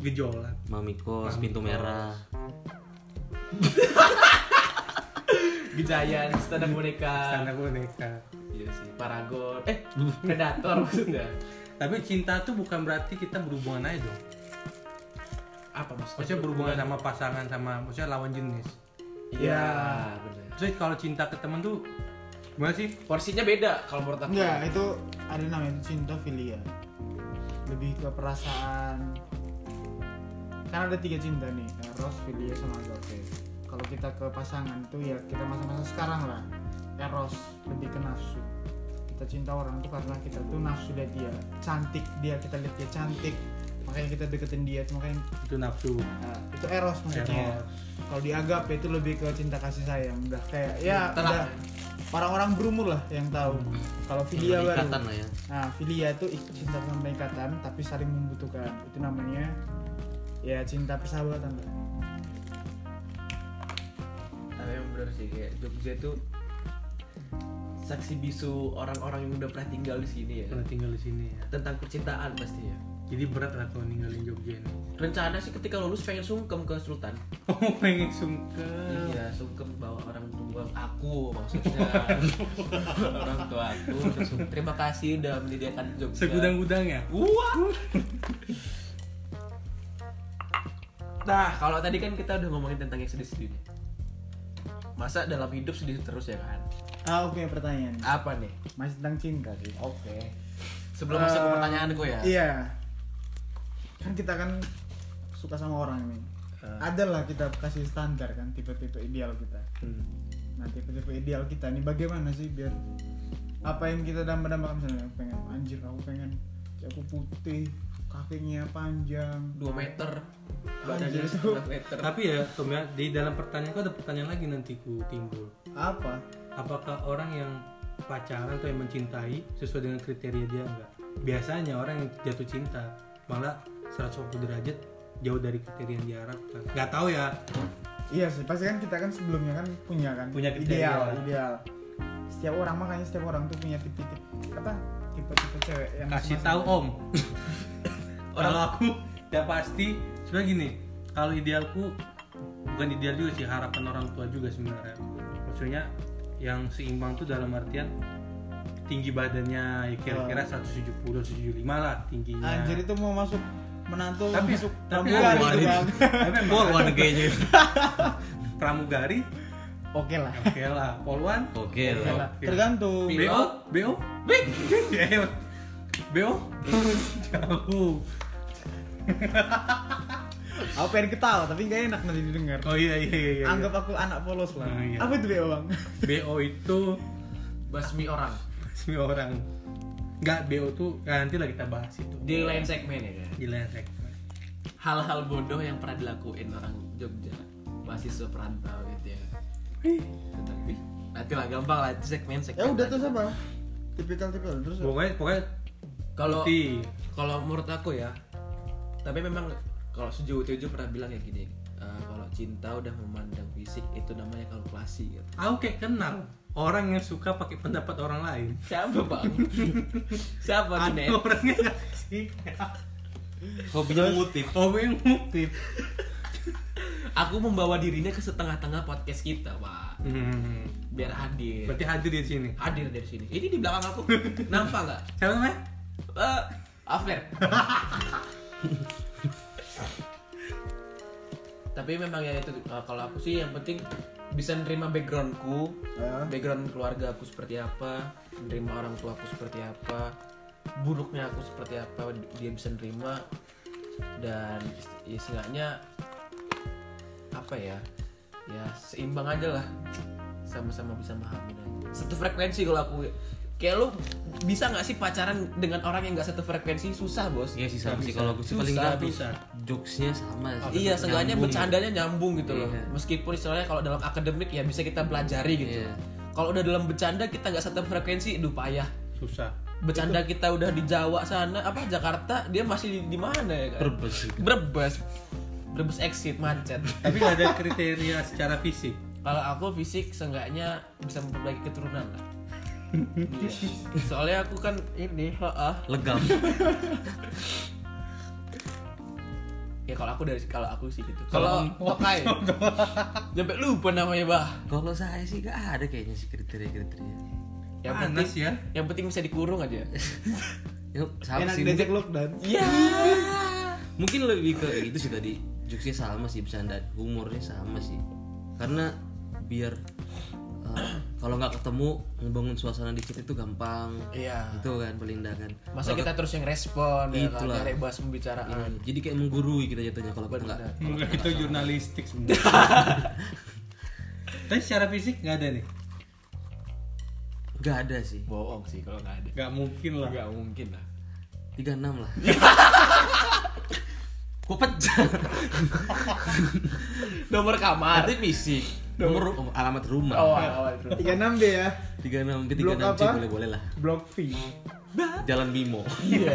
Speaker 4: gejolak.
Speaker 3: Mami Kos,
Speaker 4: Mami
Speaker 3: Pintu
Speaker 4: Kos.
Speaker 3: Merah
Speaker 1: Gejayan stand boneka.
Speaker 4: Standar boneka.
Speaker 1: iya sih Paragon. Eh Predator maksudnya.
Speaker 4: Tapi cinta tuh bukan berarti kita berhubungan aja dong.
Speaker 1: apa maksudnya?
Speaker 4: Maksudnya berhubungan sama pasangan sama maksudnya lawan jenis.
Speaker 1: iya bener.
Speaker 4: Maksudnya kalau cinta ke temen tuh gimana sih?
Speaker 1: porsinya beda kalau menurut aku.
Speaker 2: Enggak itu ada namanya itu cinta filia. Lebih ke perasaan. Kan ada tiga cinta nih eros filia sama agape kalau kita ke pasangan tuh ya kita masa-masa sekarang lah. Eros lebih ke nafsu. Kita cinta orang tuh karena kita tuh nafsu lihat dia. Cantik dia kita lihat dia cantik. Makanya kita deketin dia makanya
Speaker 4: Itu nafsu.
Speaker 2: nah, itu eros maksudnya.
Speaker 4: Eros.
Speaker 2: kalau di agape itu lebih ke cinta kasih sayang. Udah kayak ya
Speaker 1: Tenang.
Speaker 2: udah. Orang-orang berumur lah yang tahu. Kalau filia baru.
Speaker 3: lah ya.
Speaker 2: Nah, filia itu cinta tanpa ikatan tapi saling membutuhkan. Itu namanya ya cinta persahabatan lah.
Speaker 1: Bener sih kayak Jogja itu saksi bisu orang-orang yang udah pernah tinggal di sini ya
Speaker 4: Kalau tinggal di sini ya.
Speaker 1: tentang percintaan pastinya
Speaker 4: Jadi berat lah kalau ninggalin Jogja ini.
Speaker 1: rencana sih ketika lulus pengen sungkem ke Sultan
Speaker 4: Oh pengen sungkem.
Speaker 1: iya sungkem bawa orang tua aku maksudnya orang tua aku terima kasih udah menyediakan Jogja
Speaker 4: Segudang-gudang ya.
Speaker 1: Wah. Nah, kalau tadi kan kita udah ngomongin tentang yang sedih-sedih. Masa dalam hidup sedih terus ya kan?
Speaker 2: Ah, aku punya pertanyaan.
Speaker 1: Apa nih?
Speaker 2: Masih tentang cinta sih.
Speaker 1: Oke. Sebelum masuk ke
Speaker 2: Eh,
Speaker 1: pertanyaanku ya.
Speaker 2: Iya. Kan kita kan suka sama orang nih.
Speaker 1: Eh.
Speaker 2: Ada lah kita kasih standar kan tipe-tipe ideal kita.
Speaker 1: Hmm.
Speaker 2: Nah, tipe-tipe ideal kita nih bagaimana sih biar apa yang kita dambakan misalnya pengen anjir aku pengen aku putih kakinya panjang
Speaker 1: 2 meter. Badannya
Speaker 2: itu.
Speaker 1: setengah meter.
Speaker 4: Tapi ya, Tom ya, di dalam pertanyaan ada pertanyaan lagi nanti ku timbul.
Speaker 2: apa
Speaker 4: Apakah orang yang pacaran atau yang mencintai sesuai dengan kriteria dia enggak? Biasanya orang yang jatuh cinta malah 180 derajat jauh dari kriteria yang diharapkan nggak tahu ya
Speaker 2: Iya sih, pasti kan kita kan sebelumnya kan punya kan
Speaker 4: Punya kriteria.
Speaker 2: ideal, ideal. Setiap orang makanya setiap orang tuh punya tipe-tipe apa? Tipe-tipe cewek yang
Speaker 4: kasih tahu om kalau aku ya pasti. Sebenarnya gini kalau idealku bukan ideal juga sih harapan orang tua juga sebenarnya. Maksudnya yang seimbang tuh dalam artian tinggi badannya ya kira-kira 170 175 lah tingginya.
Speaker 2: Anjir itu mau masuk menantu
Speaker 4: Tapi-
Speaker 2: masuk
Speaker 4: tapi
Speaker 2: pramugari tuh, Bang.
Speaker 4: tapi
Speaker 3: Polwan kayaknya
Speaker 4: pramugari?
Speaker 2: Oke lah.
Speaker 4: oke lah. Polwan
Speaker 3: oke
Speaker 2: Oke
Speaker 3: lah.
Speaker 2: Tergantung.
Speaker 4: BO BO Bik BO jauh
Speaker 2: Aku pengen ketawa tapi gak enak nanti didengar.
Speaker 4: oh iya iya iya, iya.
Speaker 2: Anggap aku anak polos lah.
Speaker 4: Oh, iya.
Speaker 2: Apa itu BO bang?
Speaker 4: BO itu
Speaker 1: basmi orang
Speaker 4: semua orang nggak BO tuh ya, nanti lah kita bahas itu
Speaker 1: di lain segmen ya kan
Speaker 4: di lain segmen
Speaker 1: hal-hal bodoh yang pernah dilakuin orang Jogja mahasiswa perantau gitu ya tapi nanti lah gampang lah itu segmen segmen
Speaker 2: Ya udah
Speaker 1: aja.
Speaker 2: terus apa? Tipikal-tipikal terus.
Speaker 4: pokoknya pokoknya
Speaker 1: kalau kalau menurut aku ya tapi memang kalau sejauh tujuh pernah bilang ya gini eh, kalau cinta udah memandang fisik itu namanya kalkulasi gitu.
Speaker 4: aku kayak kenal. Orang yang suka pakai pendapat orang lain.
Speaker 1: Siapa bang? Siapa
Speaker 4: ada orangnya sih?
Speaker 3: Hobinya mengutip
Speaker 4: yang motif
Speaker 1: aku membawa dirinya ke setengah-tengah podcast kita pak.
Speaker 4: Hmm.
Speaker 1: biar hadir.
Speaker 4: Berarti hadir di sini?
Speaker 1: Hadir dari sini. Ini di belakang aku. Nampak nggak?
Speaker 4: Siapa namanya
Speaker 1: Eh, Afer. Tapi memang ya itu uh, kalau aku sih yang penting bisa nerima backgroundku,
Speaker 2: Ah.
Speaker 1: background keluarga aku seperti apa, nerima orang tua aku seperti apa, buruknya aku seperti apa dia bisa nerima dan ya seenggaknya apa ya ya seimbang aja lah sama-sama bisa memahami satu frekuensi kalau aku kayak lu bisa nggak sih pacaran dengan orang yang nggak satu frekuensi susah bos
Speaker 3: Iya sih sama sih
Speaker 4: bisa.
Speaker 3: kalau gue sih paling nggak tuh
Speaker 4: bisa.
Speaker 3: jokesnya sama sih.
Speaker 1: iya seenggaknya bercandanya nyambung gitu loh
Speaker 3: Iya.
Speaker 1: meskipun istilahnya kalau dalam akademik ya bisa kita pelajari gitu
Speaker 3: Iya.
Speaker 1: kalau udah dalam bercanda kita nggak satu frekuensi duh payah
Speaker 4: susah
Speaker 1: bercanda kita udah di Jawa sana apa Jakarta dia masih di, di mana ya kan
Speaker 3: Brebes.
Speaker 1: Brebes Brebes exit macet
Speaker 4: tapi nggak ada kriteria secara fisik
Speaker 1: kalau aku fisik seenggaknya bisa memperbaiki keturunan lah. soalnya aku kan ini heeh.
Speaker 3: legam.
Speaker 1: Ya kalau aku dari kalau aku sih gitu. Kalau Hokai sampai lupa namanya bah.
Speaker 3: Kalau saya sih gak ada kayaknya sih kriteria kriteria
Speaker 1: yang
Speaker 4: Panas
Speaker 1: penting
Speaker 4: ya.
Speaker 1: yang penting bisa dikurung aja.
Speaker 3: Ya, sama
Speaker 2: Enak
Speaker 3: sih
Speaker 2: diajak
Speaker 3: mungkin,
Speaker 2: lockdown.
Speaker 1: iya.
Speaker 3: Mungkin lebih ke itu sih tadi jokesnya sama sih bercanda humornya sama sih. Karena biar uh, kalau nggak ketemu ngebangun suasana di chat itu gampang.
Speaker 1: Iya.
Speaker 3: Itu kan pelindah kan.
Speaker 1: Masa kita terus yang respon ya kan nyari bahas pembicaraan.
Speaker 3: Ini, jadi kayak menggurui kita jatuhnya kalau kita nggak.
Speaker 4: Enggak, itu jurnalistik sebenarnya. Tapi secara fisik nggak ada nih?
Speaker 3: Nggak ada sih.
Speaker 1: Bohong sih kalau nggak ada.
Speaker 4: Nggak mungkin lah.
Speaker 1: Nggak mungkin lah.
Speaker 3: 36 lah. Pecah?
Speaker 1: nomor kamar.
Speaker 3: Arti fisik Nomor alamat rumah
Speaker 1: oh terus
Speaker 2: 36 B ya.
Speaker 3: 36 B
Speaker 2: Blok
Speaker 3: 36 C
Speaker 2: apa?
Speaker 3: boleh-boleh lah
Speaker 2: Blok V.
Speaker 3: Jalan Bimo
Speaker 1: iya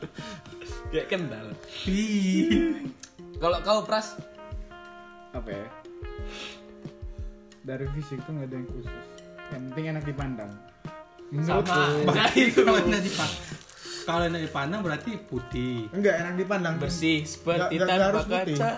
Speaker 1: kayak kental
Speaker 4: Ih.
Speaker 1: kalau kau pras
Speaker 2: Apa ya? Dari fisik tuh nggak ada yang khusus. Yang penting enak dipandang. Menurutku.
Speaker 1: sama nah itu
Speaker 4: kalau enak dipandang kalau enak dipandang berarti putih
Speaker 2: Enggak enak dipandang.
Speaker 1: bersih seperti tanpa
Speaker 2: harus putih.
Speaker 1: kaca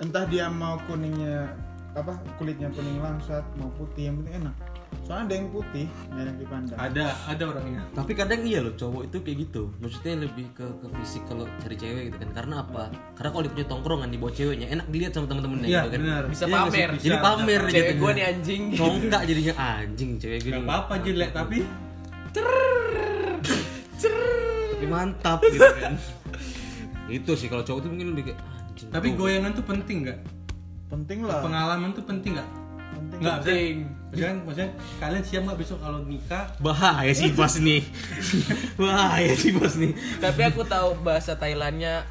Speaker 2: Entah dia mau kuningnya apa kulitnya kuning langsat mau putih yang penting enak. Soalnya ada yang putih nggak enak dipandang.
Speaker 4: ada ada orangnya
Speaker 3: Tapi kadang iya loh cowok itu kayak gitu Maksudnya lebih ke, ke fisik kalau cari cewek gitu kan Karena apa? Karena kalau dia punya tongkrongan di bawah ceweknya Enak dilihat sama temen-temennya
Speaker 4: iya
Speaker 3: gitu kan
Speaker 4: benar
Speaker 1: Bisa
Speaker 3: sih?
Speaker 1: pamer.
Speaker 3: Jadi
Speaker 4: Bisa,
Speaker 3: pamer
Speaker 1: cewek
Speaker 3: jatuhnya.
Speaker 1: gue nih anjing
Speaker 3: Congkak jadinya anjing cewek gue
Speaker 4: nggak apa-apa jelek tapi
Speaker 3: Tapi mantap gitu kan Itu sih kalau cowok tuh mungkin lebih kayak anjing
Speaker 4: tapi goyangan tuh penting nggak
Speaker 2: Penting lah.
Speaker 4: pengalaman tuh penting nggak
Speaker 2: Penting.
Speaker 4: nggak
Speaker 1: Penting.
Speaker 4: maksudnya, maksudnya kalian siap nggak besok kalau nikah
Speaker 3: Bahaya sih bos nih Bahaya sih bos nih
Speaker 1: tapi aku tahu bahasa Thailandnya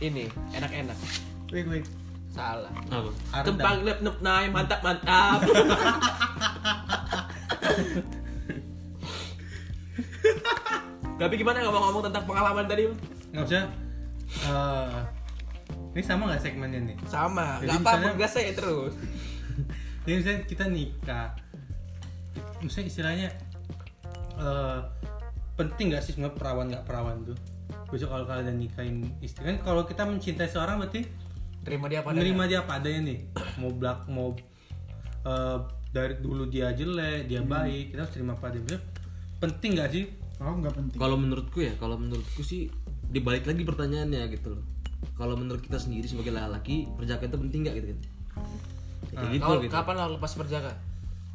Speaker 1: ini enak-enak
Speaker 2: Wait wait.
Speaker 1: salah
Speaker 3: Apa?
Speaker 1: Tempang lep nup nai mantap mantap. Tapi gimana ngomong-ngomong tentang pengalaman tadi?
Speaker 4: nggak usah eh, Ini sama nggak segmennya nih?
Speaker 1: sama
Speaker 4: Jadi
Speaker 1: nggak apa-apa gas saya terus
Speaker 4: Jadi misalnya kita nikah, misalnya istilahnya eh, penting nggak sih sebenarnya perawan nggak perawan tuh? Besok kalau kalian udah nikahin istri kan kalau kita mencintai seorang berarti
Speaker 1: terima dia apa
Speaker 4: menerima dia apa adanya nih. Mau belak mau eh, dari dulu dia jelek, dia baik, kita harus terima apa adanya. Penting nggak sih?
Speaker 2: oh nggak penting
Speaker 3: Kalau menurutku ya, kalau menurutku sih dibalik lagi pertanyaannya gitu loh. Kalau menurut kita sendiri sebagai laki, perjaka itu penting nggak gitu kan? Ya, kayak gitu
Speaker 1: Kau
Speaker 3: gitu.
Speaker 1: kapan lo lepas berjaga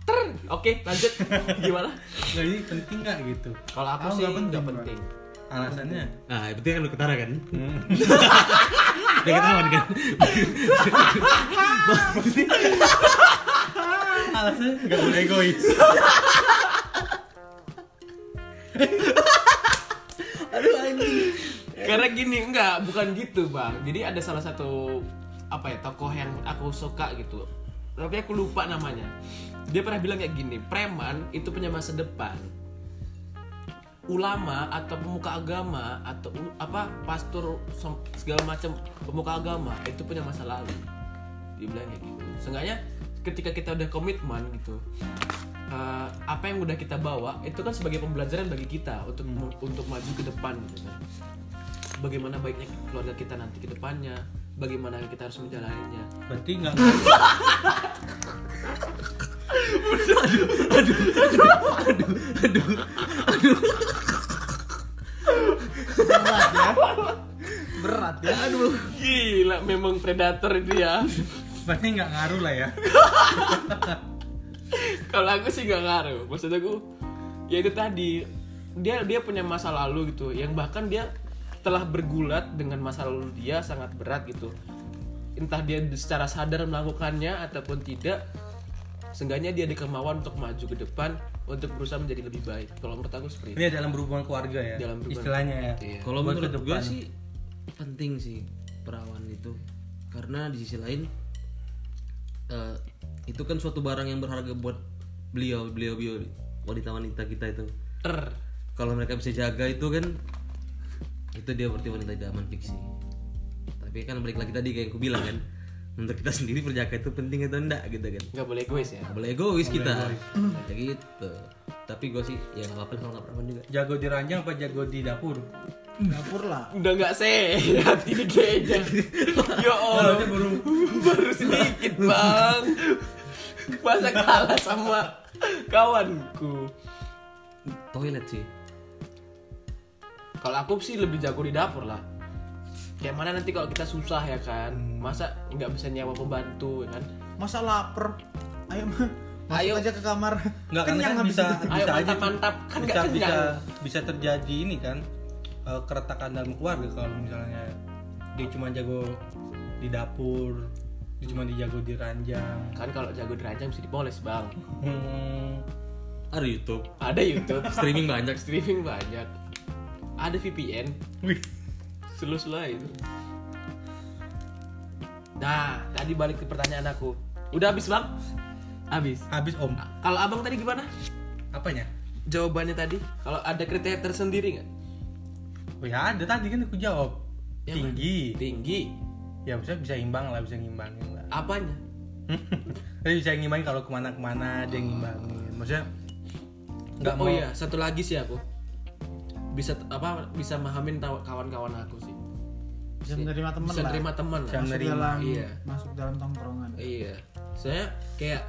Speaker 1: ter oke lanjut gimana
Speaker 4: Nggak ini penting nggak gitu?
Speaker 1: kalau aku
Speaker 2: Oh,
Speaker 1: sih
Speaker 2: nggak penting,
Speaker 1: penting
Speaker 4: Alasannya?
Speaker 3: Nah, yang penting kan lu ketara kan?
Speaker 4: Hmm.
Speaker 3: Dia ketahuan kan?
Speaker 4: Alasannya nggak boleh egois.
Speaker 1: Karena gini enggak bukan gitu bang. Jadi ada salah satu apa ya tokoh yang aku suka gitu. Tapi aku lupa namanya. Dia pernah bilang kayak gini preman itu punya masa depan. Ulama atau pemuka agama atau apa pastor segala macam pemuka agama itu punya masa lalu. Dia bilang kayak gitu. Seenggaknya ketika kita udah komitmen gitu eh, apa yang udah kita bawa itu kan sebagai pembelajaran bagi kita untuk untuk maju ke depan gitu kan bagaimana baiknya keluarga kita nanti ke depannya bagaimana kita harus menjalaninya.
Speaker 4: Berarti nggak
Speaker 2: berat ya. Berat ya aduh.
Speaker 1: Gila memang predator itu ya.
Speaker 4: Berarti nggak ngaruh lah ya.
Speaker 1: kalau aku sih nggak ngaruh. Maksud aku ya itu tadi. Dia dia punya masa lalu gitu. Yang bahkan dia telah bergulat dengan masa lalu dia sangat berat gitu. Entah dia secara sadar melakukannya ataupun tidak seenggaknya dia ada kemauan untuk maju ke depan untuk berusaha menjadi lebih baik. Kalau menurut aku seperti itu.
Speaker 4: Ini dalam berhubungan keluarga ya.
Speaker 1: Dalam berhubungan-
Speaker 4: Istilahnya ya.
Speaker 1: Iya.
Speaker 3: Kalau menurut gue sih penting sih perawan itu. Karena di sisi lain eh, itu kan suatu barang yang berharga buat beliau beliau beliau wanita-wanita kita itu.
Speaker 1: Ter.
Speaker 3: Kalau mereka bisa jaga itu kan itu dia berarti wanita idaman fiksi. Tapi kan balik lagi tadi kayak yang aku bilang kan? Untuk kita sendiri perjaka itu penting atau enggak gitu kan?
Speaker 1: Nggak boleh egois ya?
Speaker 3: Nggak boleh egois kita. kayak gitu. Tapi gue sih ya nggak apa-apa kalau nggak juga.
Speaker 4: Jago di ranjang apa jago di dapur?
Speaker 2: dapur lah.
Speaker 1: Udah nggak sehat ini kayaknya ya Allah. baru baru sedikit bang. Masa kalah sama kawanku?
Speaker 3: Toilet sih
Speaker 1: kalau aku sih lebih jago di dapur lah kayak mana nanti kalau kita susah ya kan masa nggak bisa nyawa pembantu ya kan
Speaker 2: masa lapar ayo masuk
Speaker 1: Ayo.
Speaker 2: aja ke kamar
Speaker 4: Nggak kan
Speaker 2: Kenyang
Speaker 4: kan bisa
Speaker 2: itu.
Speaker 1: Ayo,
Speaker 4: bisa aja tuh.
Speaker 1: mantap-mantap. Kan
Speaker 4: bisa, bisa
Speaker 1: kenyang.
Speaker 4: bisa terjadi ini kan eh, keretakan dalam keluarga kalau misalnya dia cuma jago di dapur, dia cuma dijago di ranjang.
Speaker 1: kan kalau jago di ranjang bisa dipoles bang
Speaker 4: Hmm,
Speaker 3: ada YouTube
Speaker 1: ada YouTube
Speaker 3: streaming banyak
Speaker 1: streaming banyak ada VPN
Speaker 4: wih,
Speaker 1: Selus lah itu. Nah, tadi balik ke pertanyaan aku. Udah habis bang? Habis.
Speaker 4: habis om.
Speaker 1: Kalau abang tadi gimana?
Speaker 4: Apanya?
Speaker 1: Jawabannya tadi? Kalau ada kriteria tersendiri nggak?
Speaker 4: Oh ya ada tadi kan aku jawab
Speaker 1: Yang
Speaker 4: tinggi.
Speaker 1: Tinggi.
Speaker 4: Ya bisa bisa imbang lah, bisa ngimbangin lah.
Speaker 1: Apanya?
Speaker 4: Tapi bisa ngimbangin kalau ke mana-kemana dia ngimbangin. Maksudnya nggak
Speaker 1: oh
Speaker 4: mau.
Speaker 1: iya, satu lagi sih aku. Bisa apa? Bisa mahamin taw- kawan-kawan aku sih.
Speaker 2: bisa menerima teman
Speaker 1: Bisa
Speaker 2: lah
Speaker 1: terima teman lah.
Speaker 4: Bisa
Speaker 2: masuk
Speaker 4: menerima,
Speaker 2: dalam
Speaker 1: iya.
Speaker 2: masuk dalam tongkrongan
Speaker 1: Iya. Saya kayak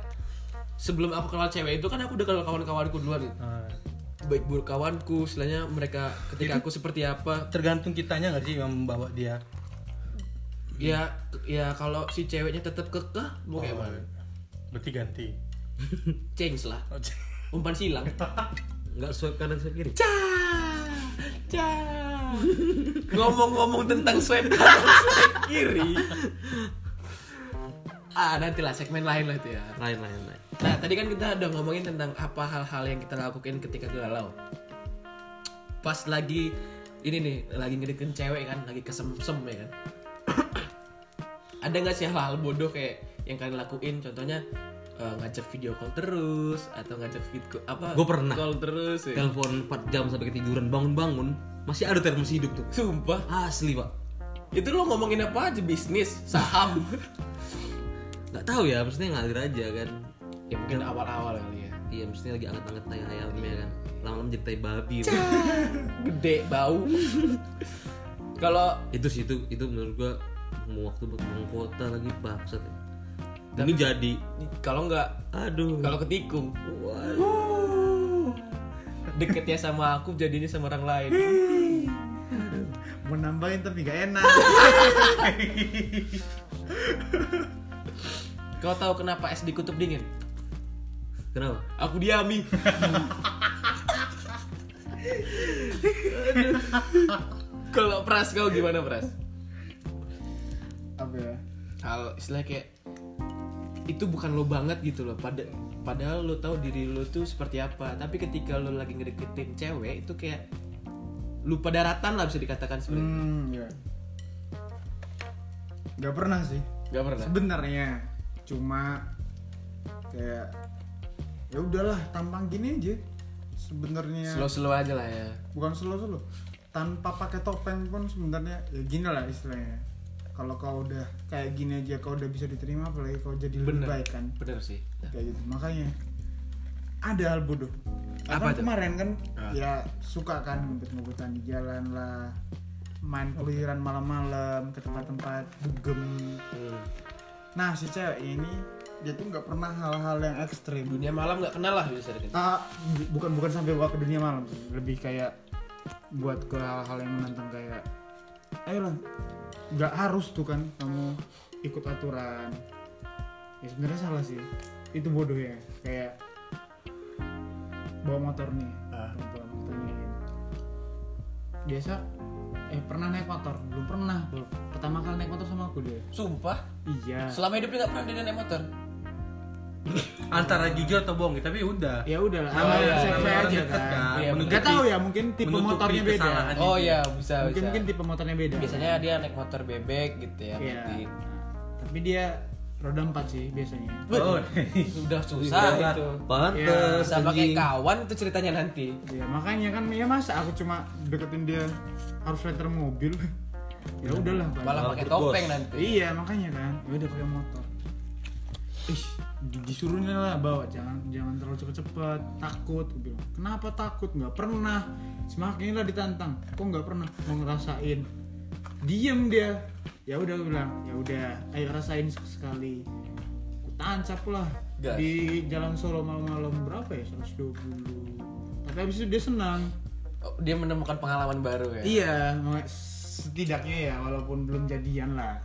Speaker 1: sebelum aku kenal cewek itu kan aku udah kenal kawan-kawanku duluan. gitu.
Speaker 4: Nah,
Speaker 1: Baik buruk kawanku, istilahnya mereka ketika aku seperti apa,
Speaker 4: tergantung kitanya nggak sih yang membawa dia.
Speaker 1: ya ya kalau si ceweknya tetap kekeh mau kayak mana
Speaker 4: Berarti ganti.
Speaker 1: change lah
Speaker 4: Oh,
Speaker 1: umpan silang
Speaker 3: nggak swipe kanan swipe kiri
Speaker 1: ca ca ngomong-ngomong tentang swipe kanan swipe kiri. Ah nantilah segmen lain lah itu ya.
Speaker 3: Lain lain lain.
Speaker 1: Nah tadi kan kita udah ngomongin tentang apa hal-hal yang kita lakukan ketika galau. Pas lagi ini nih lagi ngedeketin cewek kan lagi kesem-sem ya kan. Ada nggak sih hal-hal bodoh kayak yang kalian lakuin? Contohnya eh, ngajak video call terus atau ngajak video apa
Speaker 3: Gua pernah.
Speaker 1: call terus ya.
Speaker 3: telepon 4 jam sampai ketiduran bangun bangun masih ada telepon masih hidup tuh.
Speaker 1: Sumpah.
Speaker 3: Asli pak.
Speaker 1: Itu lo ngomongin apa aja? Bisnis saham.
Speaker 3: Nggak tahu ya maksudnya ngalir aja kan. Ya mungkin
Speaker 1: awal-awal kali ya.
Speaker 3: Iya maksudnya lagi anget-anget tai ayamnya kan. Lama-lama jadi tai babi.
Speaker 1: Gede bau. Kalau
Speaker 3: itu sih itu itu menurut gua mau waktu buat kuota lagi bangsat ya. Ini jadi.
Speaker 1: Kalau nggak
Speaker 3: aduh.
Speaker 1: kalau ketikung.
Speaker 3: Waduh.
Speaker 1: deketnya sama aku jadinya sama orang lain.
Speaker 2: Mau nambahin tapi gak enak.
Speaker 1: Kau tahu kenapa es di kutub dingin?
Speaker 3: Kenapa?
Speaker 1: Aku diami. Kalau pras kau gimana pras
Speaker 2: apa ya?
Speaker 1: Hal istilahnya kayak itu bukan lo banget gitu loh. Pada padahal lo tahu diri lo tuh seperti apa. Tapi ketika lo lagi ngedeketin cewek itu kayak lupa daratan lah bisa dikatakan sebenarnya.
Speaker 2: Hmm ya nggak pernah sih.
Speaker 1: Gak pernah?
Speaker 2: Sebenarnya. Cuma kayak ya udahlah tampang gini aja. Sebenarnya
Speaker 1: slow slow aja lah ya.
Speaker 2: Bukan slow slow tanpa pakai topeng pun sebenarnya ya gini lah istilahnya. Kalau kau udah kayak gini aja kau udah bisa diterima apalagi kau jadi lebih
Speaker 1: bener.
Speaker 2: baik kan.
Speaker 1: Bener sih.
Speaker 2: Kayak gitu. Makanya ada hal bodoh.
Speaker 1: Apa
Speaker 2: Apa
Speaker 1: tuh?
Speaker 2: kemarin kan
Speaker 1: Ah.
Speaker 2: ya suka kan ngumpet-ngumpetan di jalan lah main keluyuran malam-malam ke tempat-tempat dugem.
Speaker 3: Hmm.
Speaker 2: nah si cewek ini dia tuh nggak pernah hal-hal yang ekstrim.
Speaker 1: Dunia malam nggak kenal lah bisa dikatakan
Speaker 2: Ah, bu- bukan bukan sampai bawa ke dunia malam lebih kayak buat ke hal-hal yang menantang kayak ayolah. Nggak harus tuh kan kamu ikut aturan. Ya sebenarnya salah sih. Itu bodoh ya. Kayak bawa motor nih.
Speaker 1: Ah.
Speaker 2: perempuan tanyain biasa eh pernah naik motor? Belum pernah. Belum. pertama kali naik motor sama aku dia
Speaker 1: sumpah?
Speaker 2: Iya.
Speaker 1: Selama hidupnya nggak pernah dia naik motor
Speaker 4: antara jujur atau bohong tapi udah.
Speaker 2: Ya udah lah
Speaker 1: Oh, iya,
Speaker 2: saya,
Speaker 1: iya,
Speaker 2: saya
Speaker 4: orang
Speaker 2: aja kan.
Speaker 4: kan,
Speaker 1: Iya,
Speaker 4: menutupi-
Speaker 2: nggak tahu ya mungkin tipe motornya beda.
Speaker 1: oh iya bisa
Speaker 2: mungkin
Speaker 1: bisa.
Speaker 2: mungkin tipe motornya beda.
Speaker 1: Biasanya dia naik motor bebek gitu ya
Speaker 2: Iya.
Speaker 1: berarti.
Speaker 2: tapi dia roda empat sih biasanya.
Speaker 4: Oh.
Speaker 1: udah susah
Speaker 4: Berat.
Speaker 1: itu.
Speaker 3: Pantes
Speaker 1: bisa pakai kawan itu ceritanya nanti.
Speaker 2: Ya makanya kan ya masa aku cuma deketin dia harus letter mobil. Ya udahlah Pak.
Speaker 1: malah pakai topeng nanti.
Speaker 2: Iya makanya kan. Ya udah pakai motor. Ih di- disuruhnya lah bawa jangan jangan terlalu cepet-cepet takut Aku bilang. Kenapa takut? Nggak pernah. Semakin lah ditantang. Kok nggak pernah? Mau ngerasain. Diem dia. Ya udah aku bilang ya udah. Ayo rasain sekali. Aku tancap lah.
Speaker 1: Gas.
Speaker 2: di jalan Solo malam-malam berapa ya? 120 tapi habis itu dia senang.
Speaker 1: Oh, dia menemukan pengalaman baru ya?
Speaker 2: Iya setidaknya ya walaupun belum jadian lah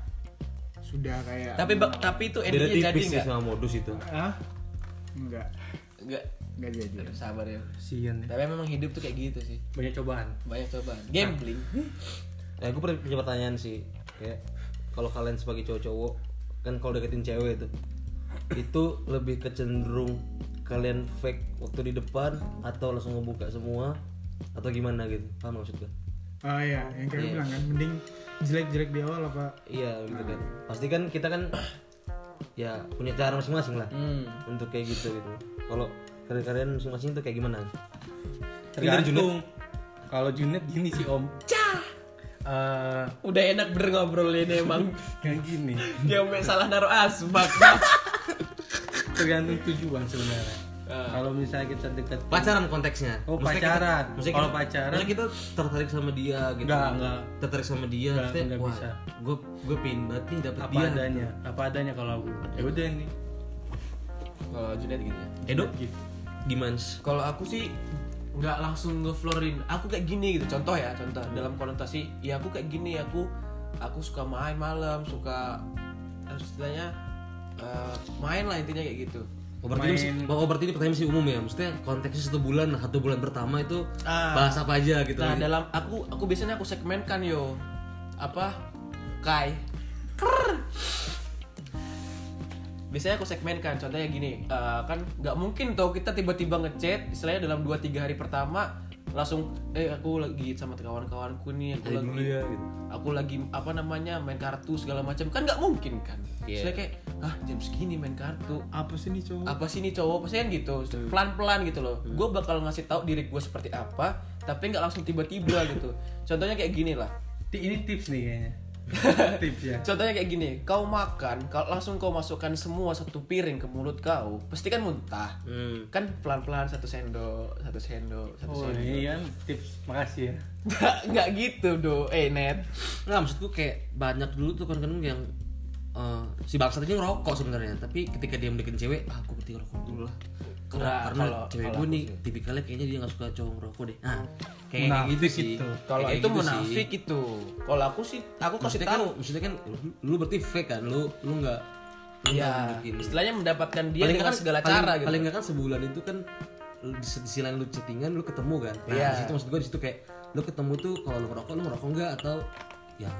Speaker 2: sudah kayak
Speaker 1: tapi bak- tapi itu endingnya jadi nggak?
Speaker 3: sama modus itu.
Speaker 2: Ah enggak
Speaker 1: nggak.
Speaker 2: Enggak jadi.
Speaker 1: Aduh, sabar ya.
Speaker 4: Sian ya.
Speaker 1: tapi memang hidup tuh kayak gitu sih.
Speaker 4: Banyak cobaan.
Speaker 1: Banyak cobaan. Gambling.
Speaker 3: Ya gue punya pertanyaan sih. Kayak kalau kalian sebagai cowok-cowok kan kalau deketin cewek itu itu lebih kecenderung kalian fake waktu di depan atau langsung ngebuka semua atau gimana gitu? Paham maksud gue
Speaker 2: oh iya yang kayak
Speaker 3: Iya.
Speaker 2: bilang kan mending jelek-jelek di awal apa?
Speaker 3: Iya gitu kan. Pasti kan kita kan ya punya cara masing-masing lah
Speaker 1: hmm.
Speaker 3: untuk kayak gitu gitu. Kalau kalian-kalian masing-masing itu kayak gimana?
Speaker 4: Tergantung. Kalau Junet gini sih om. Eh,
Speaker 1: udah enak bener ngobrol ini emang.
Speaker 4: Kayak gini.
Speaker 1: Dia sampai salah naruh asbak.
Speaker 4: Tergantung tujuan sebenarnya
Speaker 1: Ah.
Speaker 4: kalau misalnya kita dekat
Speaker 3: pacaran konteksnya.
Speaker 4: Oh,
Speaker 3: Maksudnya
Speaker 4: pacaran.
Speaker 3: kita, maksudnya
Speaker 4: Kalau
Speaker 3: kita-
Speaker 4: pacaran-
Speaker 3: maksudnya kita tertarik sama dia gitu.
Speaker 4: Enggak, enggak.
Speaker 3: tertarik sama dia
Speaker 4: Enggak,
Speaker 3: maksudnya
Speaker 4: enggak
Speaker 3: wah
Speaker 4: bisa.
Speaker 3: gue gue pengen banget nih dapet
Speaker 4: apa
Speaker 3: dia.
Speaker 4: adanya. Apa adanya kalau aku. Ya udah nih.
Speaker 1: Kalau Junet gitu ya.
Speaker 3: Edo?
Speaker 4: Gitu
Speaker 3: gimana
Speaker 1: kalau aku sih nggak langsung ngeflorin. Aku kayak gini gitu. Contoh ya contoh. Dalam konotasi ya aku kayak gini. Aku aku suka main malam suka istilahnya eh, main lah intinya kayak gitu
Speaker 3: Oh, berarti, ini, oh, berarti ini pertanyaan masih umum ya. Maksudnya konteksnya satu bulan satu bulan pertama itu
Speaker 1: Ah.
Speaker 3: bahas apa aja gitu.
Speaker 1: Nah dalam aku aku biasanya aku segmenkan yo. Apa? Kai. Krrr. biasanya aku segmenkan. Contohnya gini eh, kan nggak mungkin tuh kita tiba-tiba ngechat istilahnya dalam 2-3 hari pertama langsung eh aku lagi sama kawan-kawanku nih aku lagi
Speaker 3: dulu ya gitu.
Speaker 1: aku lagi apa namanya main kartu segala macam. Kan nggak mungkin kan?
Speaker 3: Iya.
Speaker 1: Istilahnya kayak ah jam segini main kartu.
Speaker 2: Apa sih nih cowok?
Speaker 1: Apa sih nih cowok? Pasti kan gitu pelan pelan gitu loh. Gue bakal ngasih tahu diri gue seperti apa tapi nggak langsung tiba tiba gitu. Contohnya kayak gini lah.
Speaker 4: Ini tips nih kayaknya tips ya
Speaker 1: Contohnya kayak gini, kau makan, kalau langsung kau masukkan semua satu piring ke mulut kau, pasti kan muntah.
Speaker 3: Hmm.
Speaker 1: Kan pelan-pelan satu sendok, satu sendok, satu
Speaker 4: oh
Speaker 1: sendok.
Speaker 4: iya tips makasih ya
Speaker 1: Nggak, nggak gitu do, eh net.
Speaker 3: Nggak maksudku kayak banyak dulu tuh kan kadang yang eh, si bangsat ini ngerokok sebenarnya tapi ketika dia mendekin cewek ah, aku berhenti ngerokok dulu lah karena,
Speaker 1: Nah,
Speaker 3: karena
Speaker 1: kalau-
Speaker 3: cewek
Speaker 1: kalau
Speaker 3: gue nih tipikalnya kayaknya dia nggak suka cowok ngerokok deh nah kayak
Speaker 4: Munafik
Speaker 3: gitu sih
Speaker 4: itu.
Speaker 1: Kalau itu
Speaker 3: gitu sih.
Speaker 1: munafik itu. Kalau aku sih, aku kasih
Speaker 3: maksudnya
Speaker 1: tahu.
Speaker 3: kan maksudnya kan lu, lu berarti fake kan lu lu nggak
Speaker 1: Iya, istilahnya mendapatkan dia
Speaker 3: Paling
Speaker 1: dengan
Speaker 3: kan-
Speaker 1: segala
Speaker 3: paling-
Speaker 1: cara gitu.
Speaker 3: paling nggak kan sebulan itu kan di sisi lain lu chattingan lu ketemu kan nah
Speaker 1: Iya.
Speaker 3: di situ maksud gue di situ kayak lu ketemu tuh kalau lu ngerokok lu ngerokok nggak atau ya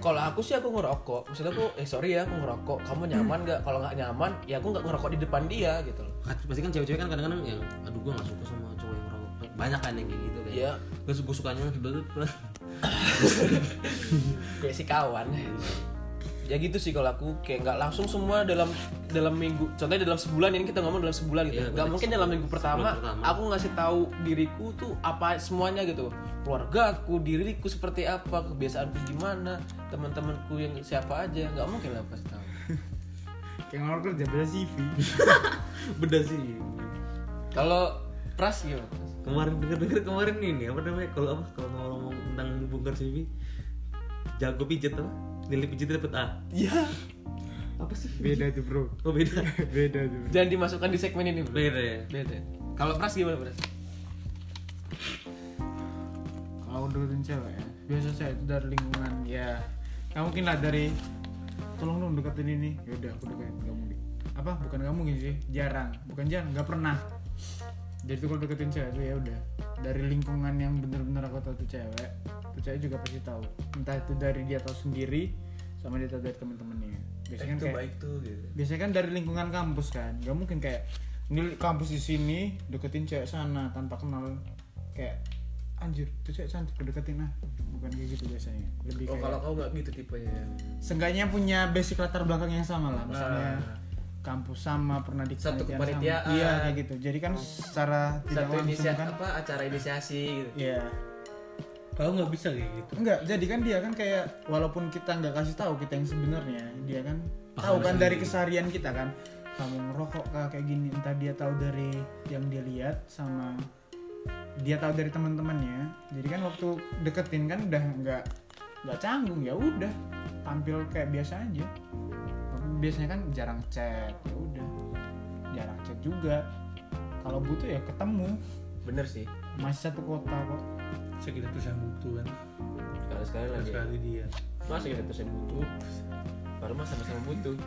Speaker 1: Kalau aku sih aku ngerokok. Maksud aku, eh sorry ya aku ngerokok. Kamu nyaman nggak? Kalau nggak nyaman, ya aku nggak ngerokok di depan dia gitu loh.
Speaker 3: pasti kan cewek-cewek kan kadang-kadang yang aduh gue gak suka sama cowok yang ngerokok banyak kan yang kayak gitu kan
Speaker 1: Iya.
Speaker 3: gue gue sukanya
Speaker 1: Kayak si kawan. Ya gitu sih kalau aku kayak nggak langsung semua dalam dalam minggu. Contohnya dalam sebulan ini kita ngomong dalam sebulan gitu.
Speaker 3: Iya,
Speaker 1: Nggak mungkin dalam minggu pertama,
Speaker 3: pertama.
Speaker 1: aku ngasih tahu diriku tuh apa semuanya gitu. Keluarga aku, diriku seperti apa, kebiasaanku gimana, teman-temanku yang siapa aja. Nggak mungkin lah pasti tahu.
Speaker 2: Kayak ngeluar kerja beda CV.
Speaker 3: beda sih
Speaker 1: Kalau pras gimana?
Speaker 3: Kemarin denger-denger kemarin ini apa namanya kalau apa kalau ngomong tentang bongkar CV jago pijet apa nilai pijetnya dapet A
Speaker 1: Iya.
Speaker 3: apa sih
Speaker 2: Beda tuh bro.
Speaker 3: oh beda
Speaker 2: Beda tuh.
Speaker 1: Jangan dimasukkan di segmen ini, Bro.
Speaker 3: beda ya
Speaker 1: Beda. Kalau pras gimana, Pras?
Speaker 2: Kalau deketin cewek ya, biasa saya itu dari lingkungan ya. Nggak mungkin lah dari tolong dong deketin ini. Ya udah aku deketin nggak mungkin. Apa? Bukan nggak mungkin sih, jarang. Bukan jarang, nggak pernah. Jadi tuh kalau deketin cewek tuh ya udah dari lingkungan yang bener-bener aku tahu tuh cewek, tuh cewek juga pasti tahu. Entah itu dari dia tahu sendiri sama dia tahu dari temen-temennya. Biasanya kan kayak
Speaker 1: tuh gitu.
Speaker 2: biasanya kan dari lingkungan kampus kan nggak mungkin kayak ini kampus di sini deketin cewek sana tanpa kenal kayak anjir tuh cewek cantik deketin ah bukan kayak gitu biasanya lebih
Speaker 1: Oh,
Speaker 2: kayak
Speaker 1: kalau kau nggak gitu tipenya.
Speaker 2: seenggaknya punya basic latar belakang yang sama lah misalnya
Speaker 1: Nah.
Speaker 2: Kampus sama pernah di
Speaker 1: Satu
Speaker 2: kepanitiaan sama. iya kayak gitu. Jadi kan secara tidak
Speaker 1: Satu
Speaker 2: langsung
Speaker 1: inisiasi
Speaker 2: kan
Speaker 1: apa? Acara inisiasi gitu.
Speaker 2: iya.
Speaker 4: Kalau nggak bisa kayak gitu.
Speaker 2: Enggak jadi kan dia kan kayak walaupun kita nggak kasih tahu kita yang sebenarnya dia kan tahu kan dari keseharian kita kan. Kamu ngerokok kah kayak gini entah dia tahu dari yang dia lihat sama dia tahu dari teman-temannya. Jadi kan waktu deketin kan udah nggak nggak canggung ya udah tampil kayak biasa aja biasanya kan jarang chat ya udah jarang chat juga kalau butuh ya ketemu
Speaker 1: Bener sih.
Speaker 2: masih satu kota kok
Speaker 4: bisa kita tuh butuh kan
Speaker 1: Sekali sekali lagi.
Speaker 4: sekali dia
Speaker 1: Masa kita terus butuh? Baru mah sama-sama butuh.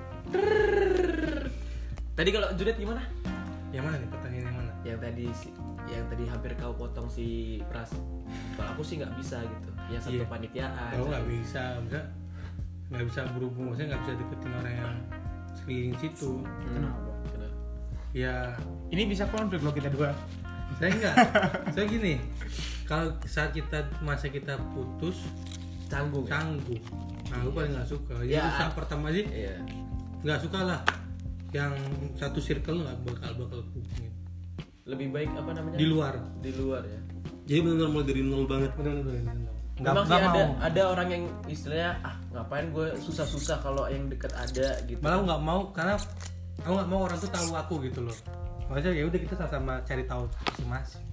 Speaker 1: Tadi kalau Judet gimana?
Speaker 4: yang mana nih pertanyaan yang mana
Speaker 1: Yang tadi si, yang tadi hampir kau potong si Pras. Kalau aku sih nggak bisa gitu. Yang satu
Speaker 4: Iya.
Speaker 1: panitiaan.
Speaker 4: kalau nggak bisa nggak nggak bisa berhubung maksudnya nggak bisa deketin orang yang sekeliling situ
Speaker 2: kenapa
Speaker 1: Kenapa?
Speaker 4: ya
Speaker 2: ini bisa konflik loh kita dua
Speaker 4: saya enggak saya gini kalau saat kita masa kita putus
Speaker 1: Canggung. ya?
Speaker 4: canggung nah aku paling nggak suka
Speaker 1: Ya.
Speaker 4: saat pertama sih
Speaker 1: Iya.
Speaker 4: nggak suka lah yang satu circle nggak bakal bakal hubungin
Speaker 1: Lebih baik apa namanya?
Speaker 4: di luar
Speaker 1: Di luar ya.
Speaker 3: jadi benar-benar mulai dari nol banget
Speaker 4: benar-benar nggak
Speaker 1: Memang sih ada
Speaker 4: mau.
Speaker 1: ada orang yang istilahnya ah ngapain gue susah-susah kalau yang deket ada gitu.
Speaker 4: malah nggak mau karena aku nggak mau orang tuh tahu aku gitu loh. Makanya ya udah kita sama-sama cari tahu masing-masing.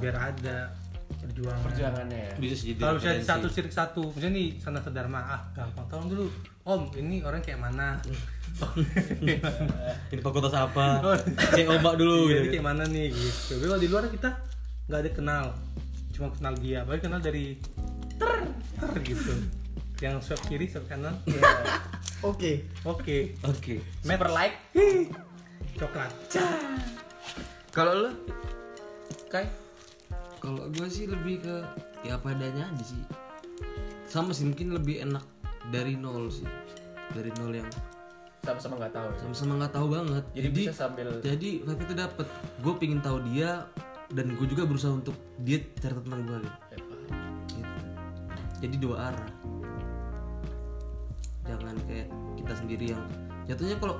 Speaker 4: Biar ada perjuangan.
Speaker 1: Perjuangannya ya.
Speaker 3: bisa jadi
Speaker 4: kalau misalnya satu sirik satu misalnya nih sana sedharma ah gampang tolong dulu. Om ini orang kayak mana?
Speaker 3: Ini fakultas apa? Cek ombak dulu
Speaker 4: Iya, ini
Speaker 3: gitu.
Speaker 4: kayak mana nih gitu. Tapi kalau di luar kita nggak ada kenal cuma kenal dia baru kenal dari ter ter gitu. Yang swipe kiri swipe kanan
Speaker 1: Iya.
Speaker 2: oke.
Speaker 4: Oke.
Speaker 3: Oke.
Speaker 1: Super like.
Speaker 4: coklat.
Speaker 1: Kalau lo Kai?
Speaker 3: kalau gue sih lebih ke ya apa adanya aja sih. Sama sih mungkin lebih enak dari nol sih. Dari nol yang
Speaker 1: Sama-sama nggak tahu ya.
Speaker 3: sama-sama nggak tahu banget.
Speaker 1: Jadi, bisa sambil
Speaker 3: jadi waktu itu dapet. Gue pingin tahu dia dan gue juga berusaha untuk dia cerita tentang gue gitu. Gitu. jadi dua arah jangan kayak kita sendiri yang jatuhnya kalau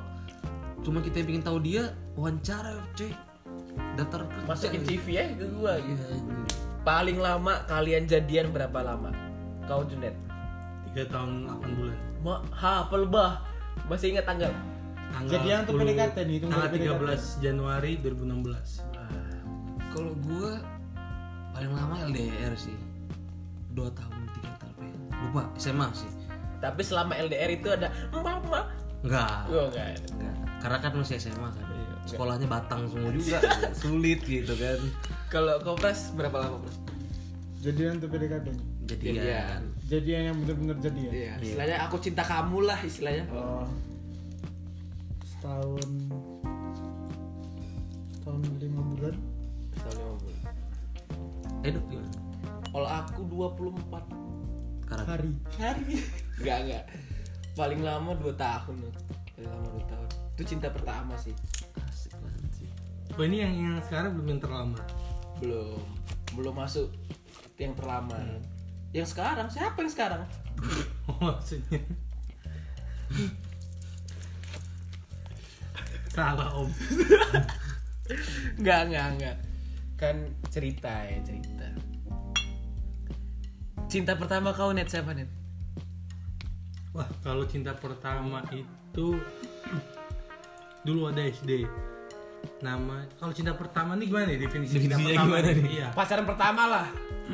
Speaker 3: cuma kita yang pingin tahu dia wawancara cuy daftar kerja
Speaker 1: masukin CV ya ke gua gitu.
Speaker 3: Iya, anjing.
Speaker 1: Paling lama kalian jadian berapa lama? Kau Junet?
Speaker 4: tiga tahun 8 bulan
Speaker 1: Ma, hafal bah. Masih ingat tanggal.
Speaker 4: tanggal
Speaker 2: Jadian tuh
Speaker 4: 10
Speaker 2: PDKT nih,
Speaker 4: tanggal
Speaker 2: dari PDKT.
Speaker 4: 13 Januari 2016
Speaker 3: Kalau gua paling lama LDR sih. Dua tahun, tiga tahun. ya? Lupa, SMA sih.
Speaker 1: Tapi selama LDR itu ada mama.
Speaker 3: Enggak.
Speaker 1: Oh enggak.
Speaker 3: Enggak. Karena kan masih SMA kan.
Speaker 1: Iya,
Speaker 3: Sekolahnya Batang semua juga. Sulit gitu kan.
Speaker 1: Kalau kopras berapa lama, Pras?
Speaker 2: Jadian tuh PDKT nih.
Speaker 3: Jadian.
Speaker 2: Jadian yang bener-bener jadian.
Speaker 1: Iya, istilahnya aku cinta kamu lah istilahnya.
Speaker 2: Oh. Setahun tahun lima
Speaker 3: Eh, Dok, gimana?
Speaker 1: Kalau aku 24
Speaker 3: Karena
Speaker 2: hari.
Speaker 1: hari. Enggak, enggak. Paling lama 2 tahun. loh. Paling lama 2 tahun. Itu cinta pertama sih.
Speaker 3: asik banget sih.
Speaker 4: oh ini yang yang sekarang belum yang terlama
Speaker 1: Belum. Belum masuk yang terlama. Yang sekarang siapa yang sekarang?
Speaker 4: oh maksudnya salah om
Speaker 1: Enggak, enggak, enggak. Kan cerita ya, cerita. Cinta pertama kau net siapa net?
Speaker 4: wah kalau cinta pertama itu dulu ada SD nama kalau cinta pertama nih gimana nih definisi cinta pertama
Speaker 3: gimana nih?
Speaker 4: iya
Speaker 1: Pacaran pertama lah.